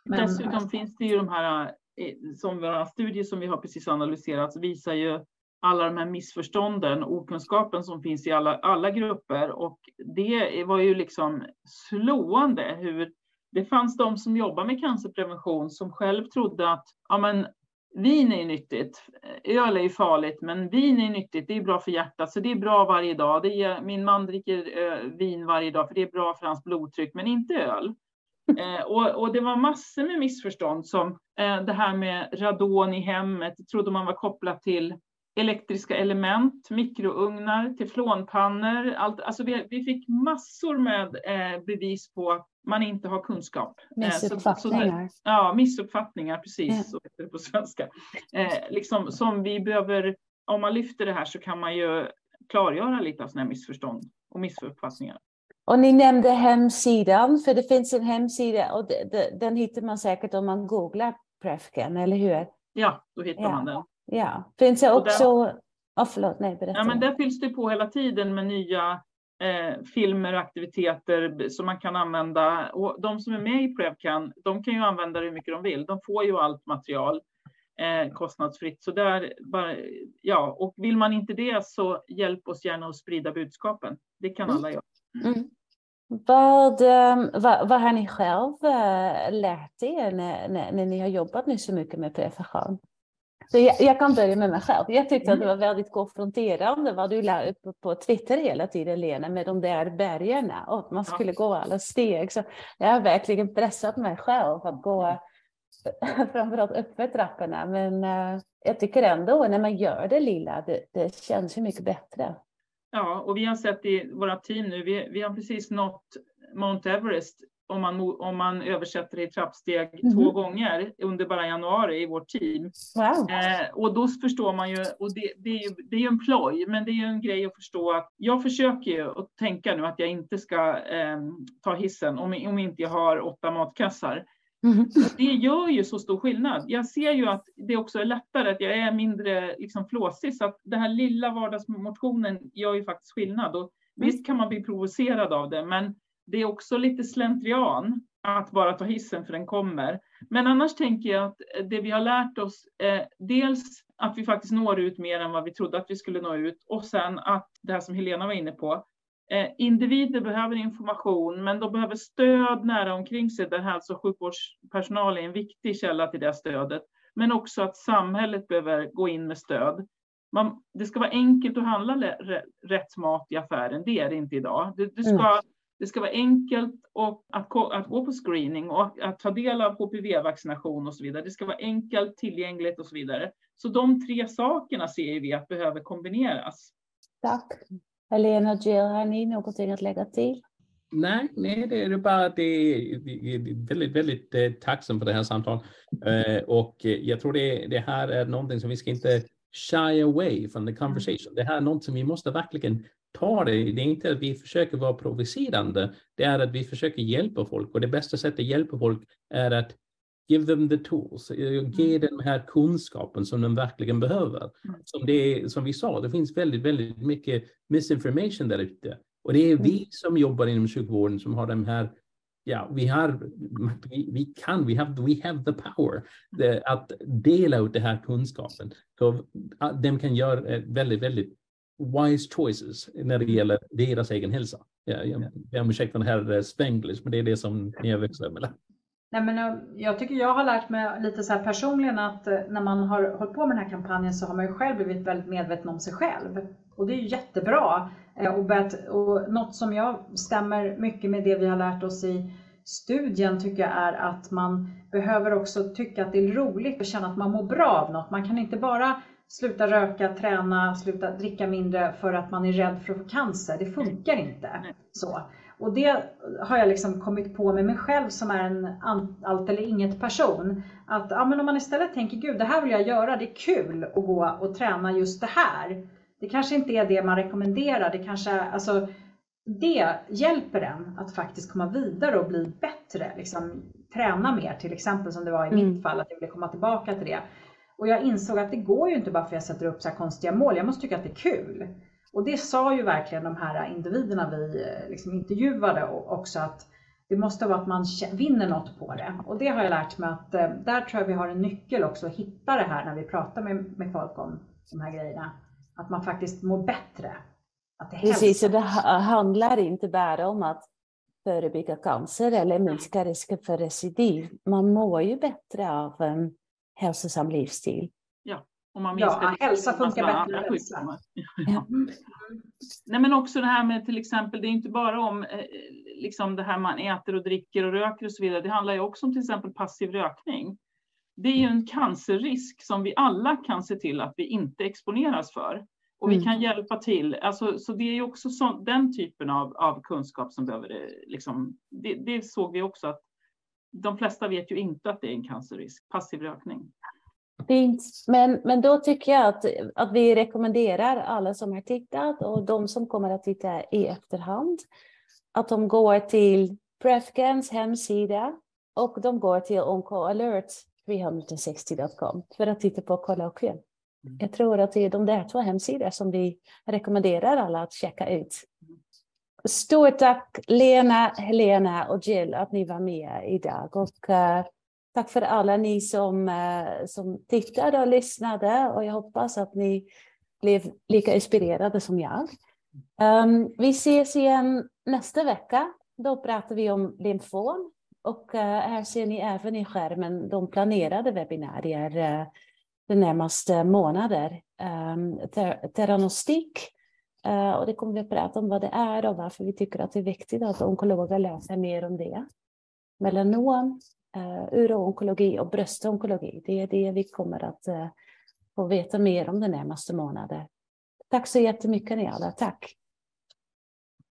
[SPEAKER 2] Men, Dessutom finns det ju de här, eh, som våra studier som vi har precis analyserat visar ju alla de här missförstånden, okunskapen som finns i alla, alla grupper. Och det var ju liksom slående hur det fanns de som jobbar med cancerprevention som själv trodde att ja, men, vin är nyttigt, öl är ju farligt, men vin är nyttigt, det är bra för hjärtat, så det är bra varje dag. Det är, min man dricker ö, vin varje dag, för det är bra för hans blodtryck, men inte öl. Eh, och, och, det var massor med missförstånd som eh, det här med radon i hemmet, trodde man var kopplat till elektriska element, mikrougnar, teflonpannor. Allt, alltså vi, vi fick massor med eh, bevis på att man inte har kunskap.
[SPEAKER 1] Missuppfattningar.
[SPEAKER 2] Eh, så, så, ja, missuppfattningar, precis ja. så heter det på svenska. Eh, liksom, som vi behöver, om man lyfter det här så kan man ju klargöra lite av sådana här missförstånd och missuppfattningar.
[SPEAKER 1] Och ni nämnde hemsidan, för det finns en hemsida och det, det, den hittar man säkert om man googlar Prefcan, eller hur?
[SPEAKER 2] Ja, då hittar ja. man den.
[SPEAKER 1] Ja, finns det också... Där, oh, förlåt, nej, berätta.
[SPEAKER 2] Ja, men där fylls det på hela tiden med nya eh, filmer och aktiviteter som man kan använda. Och de som är med i Prevcan, de kan ju använda det hur mycket de vill. De får ju allt material eh, kostnadsfritt. Så där, bara, ja, och vill man inte det så hjälp oss gärna att sprida budskapen. Det kan alla göra. Mm.
[SPEAKER 1] Vad, ehm, vad, vad, har ni själv äh, lärt er när, när, när, ni har jobbat nu så mycket med prevention? Så jag, jag, kan börja med mig själv. Jag tyckte att det var väldigt konfronterande vad du la upp på Twitter hela tiden, Lena, med de där bergen och att man skulle gå alla steg. Så jag har verkligen pressat mig själv att gå framförallt uppför trapporna. Men uh, jag tycker ändå när man gör det lilla, det, det känns ju mycket bättre.
[SPEAKER 2] Ja, och vi har sett i våra team nu, vi, vi har precis nått Mount Everest om man, om man översätter det i trappsteg mm. två gånger under bara januari i vårt team.
[SPEAKER 1] Wow.
[SPEAKER 2] Eh, och då förstår man ju, och det, det, är ju, det är en ploj, men det är ju en grej att förstå att jag försöker ju att tänka nu att jag inte ska eh, ta hissen om, om inte jag har åtta matkassar. Mm. Det gör ju så stor skillnad. Jag ser ju att det också är lättare, att jag är mindre liksom flåsig, så att den här lilla vardagsmotionen gör ju faktiskt skillnad. Och mm. Visst kan man bli provocerad av det, men det är också lite slentrian att bara ta hissen för den kommer. Men annars tänker jag att eh, det vi har lärt oss, eh, dels att vi faktiskt når ut mer än vad vi trodde att vi skulle nå ut och sen att det här som Helena var inne på, eh, individer behöver information, men de behöver stöd nära omkring sig där hälso och sjukvårdspersonal är en viktig källa till det stödet. Men också att samhället behöver gå in med stöd. Man, det ska vara enkelt att handla rätt mat i affären, det är det inte idag. Det, det ska mm det ska vara enkelt och att, att gå på screening och att ta del av HPV-vaccination och så vidare. Det ska vara enkelt, tillgängligt och så vidare. Så de tre sakerna ser vi att behöver kombineras.
[SPEAKER 1] Tack. Helena och Jill, har ni någonting att lägga till?
[SPEAKER 4] Nej, nej, det är bara det är väldigt, väldigt eh, tacksam för det här samtalet. Eh, och jag tror det, det här är någonting som vi ska inte shy away from the conversation. Det här är något som vi måste verkligen ta det. Det är inte att vi försöker vara provocerande. Det är att vi försöker hjälpa folk och det bästa sättet att hjälpa folk är att give them the tools, ge mm. den här kunskapen som de verkligen behöver. Mm. Som, det, som vi sa, det finns väldigt, väldigt mycket misinformation där ute. Och det är vi mm. som jobbar inom sjukvården som har de här ja, vi har, vi, vi kan, we have, we have the power the, att dela ut den här kunskapen. Så att de kan göra väldigt, väldigt wise choices när det gäller deras egen hälsa. Ja, jag ber om ursäkt för den här spanglish, men det är det som ni har växlat med.
[SPEAKER 3] Nej, men eh, jag tycker jag har lärt mig lite så här personligen att eh, när man har hållit på med den här kampanjen så har man ju själv blivit väldigt medveten om sig själv. Och det är ju jättebra. Eh, och, börjat, och något som jag stämmer mycket med det vi har lärt oss i studien tycker jag är att man behöver också tycka att det är roligt och känna att man mår bra av något. Man kan inte bara sluta röka, träna, sluta dricka mindre för att man är rädd för att få cancer. Det funkar inte så. Och det har jag liksom kommit på med mig själv som är en allt eller inget person. Att ja, men om man istället tänker, gud det här vill jag göra, det är kul att gå och träna just det här. Det kanske inte är det man rekommenderar, det kanske, alltså, det hjälper en att faktiskt komma vidare och bli bättre. Liksom, träna mer till exempel som det var i mm. mitt fall, att jag ville komma tillbaka till det. Och jag insåg att det går ju inte bara för att jag sätter upp så här konstiga mål, jag måste tycka att det är kul. Och det sa ju verkligen de här individerna vi eh, liksom intervjuade också att det måste vara att man vinner något på det. Och det har jag lärt mig att eh, där tror jag vi har en nyckel också att hitta det här när vi pratar med, med folk om de här grejerna. Att man faktiskt mår bättre.
[SPEAKER 1] Att det Precis, och det handlar inte bara om att förebygga cancer eller minska risken för recidiv. Man mår ju bättre av hälsosam livsstil.
[SPEAKER 2] Ja, och man
[SPEAKER 3] ja hälsa funkar bättre än hälsa. Ja.
[SPEAKER 2] Nej, men också det här med till exempel, det är inte bara om eh, liksom det här man äter och dricker och röker och så vidare. Det handlar ju också om till exempel passiv rökning. Det är ju en cancerrisk som vi alla kan se till att vi inte exponeras för. Och vi mm. kan hjälpa till. Alltså, så det är ju också så, den typen av, av kunskap som behöver, eh, liksom, det, det såg vi också att de flesta vet ju inte att det är en cancerrisk, passiv rökning.
[SPEAKER 1] Fint. Men, men då tycker jag att, att vi rekommenderar alla som har tittat och de som kommer att titta i efterhand att de går till Prefgans hemsida och de går till OncoAlert360.com för att titta på kollokvien. Mm. Jag tror att det är de där två hemsidor som vi rekommenderar alla att checka ut. Stort tack Lena, Helena och Jill att ni var med idag. Och, uh, tack för alla ni som, uh, som tittade och lyssnade. Och jag hoppas att ni blev lika inspirerade som jag. Um, vi ses igen nästa vecka. Då pratar vi om lymfom. Och uh, här ser ni även i skärmen de planerade webbinarier de närmaste månader. Ehm, um, ter teranostik, Eh, och det kommer vi att prata om vad det är och varför vi tycker att det är viktigt att onkologer lär sig mer om det. Melanom, eh, uh, uroonkologi och bröstonkologi, det är det vi kommer att uh, få veta mer om den närmaste månaden. Tack så jättemycket ni alla, tack!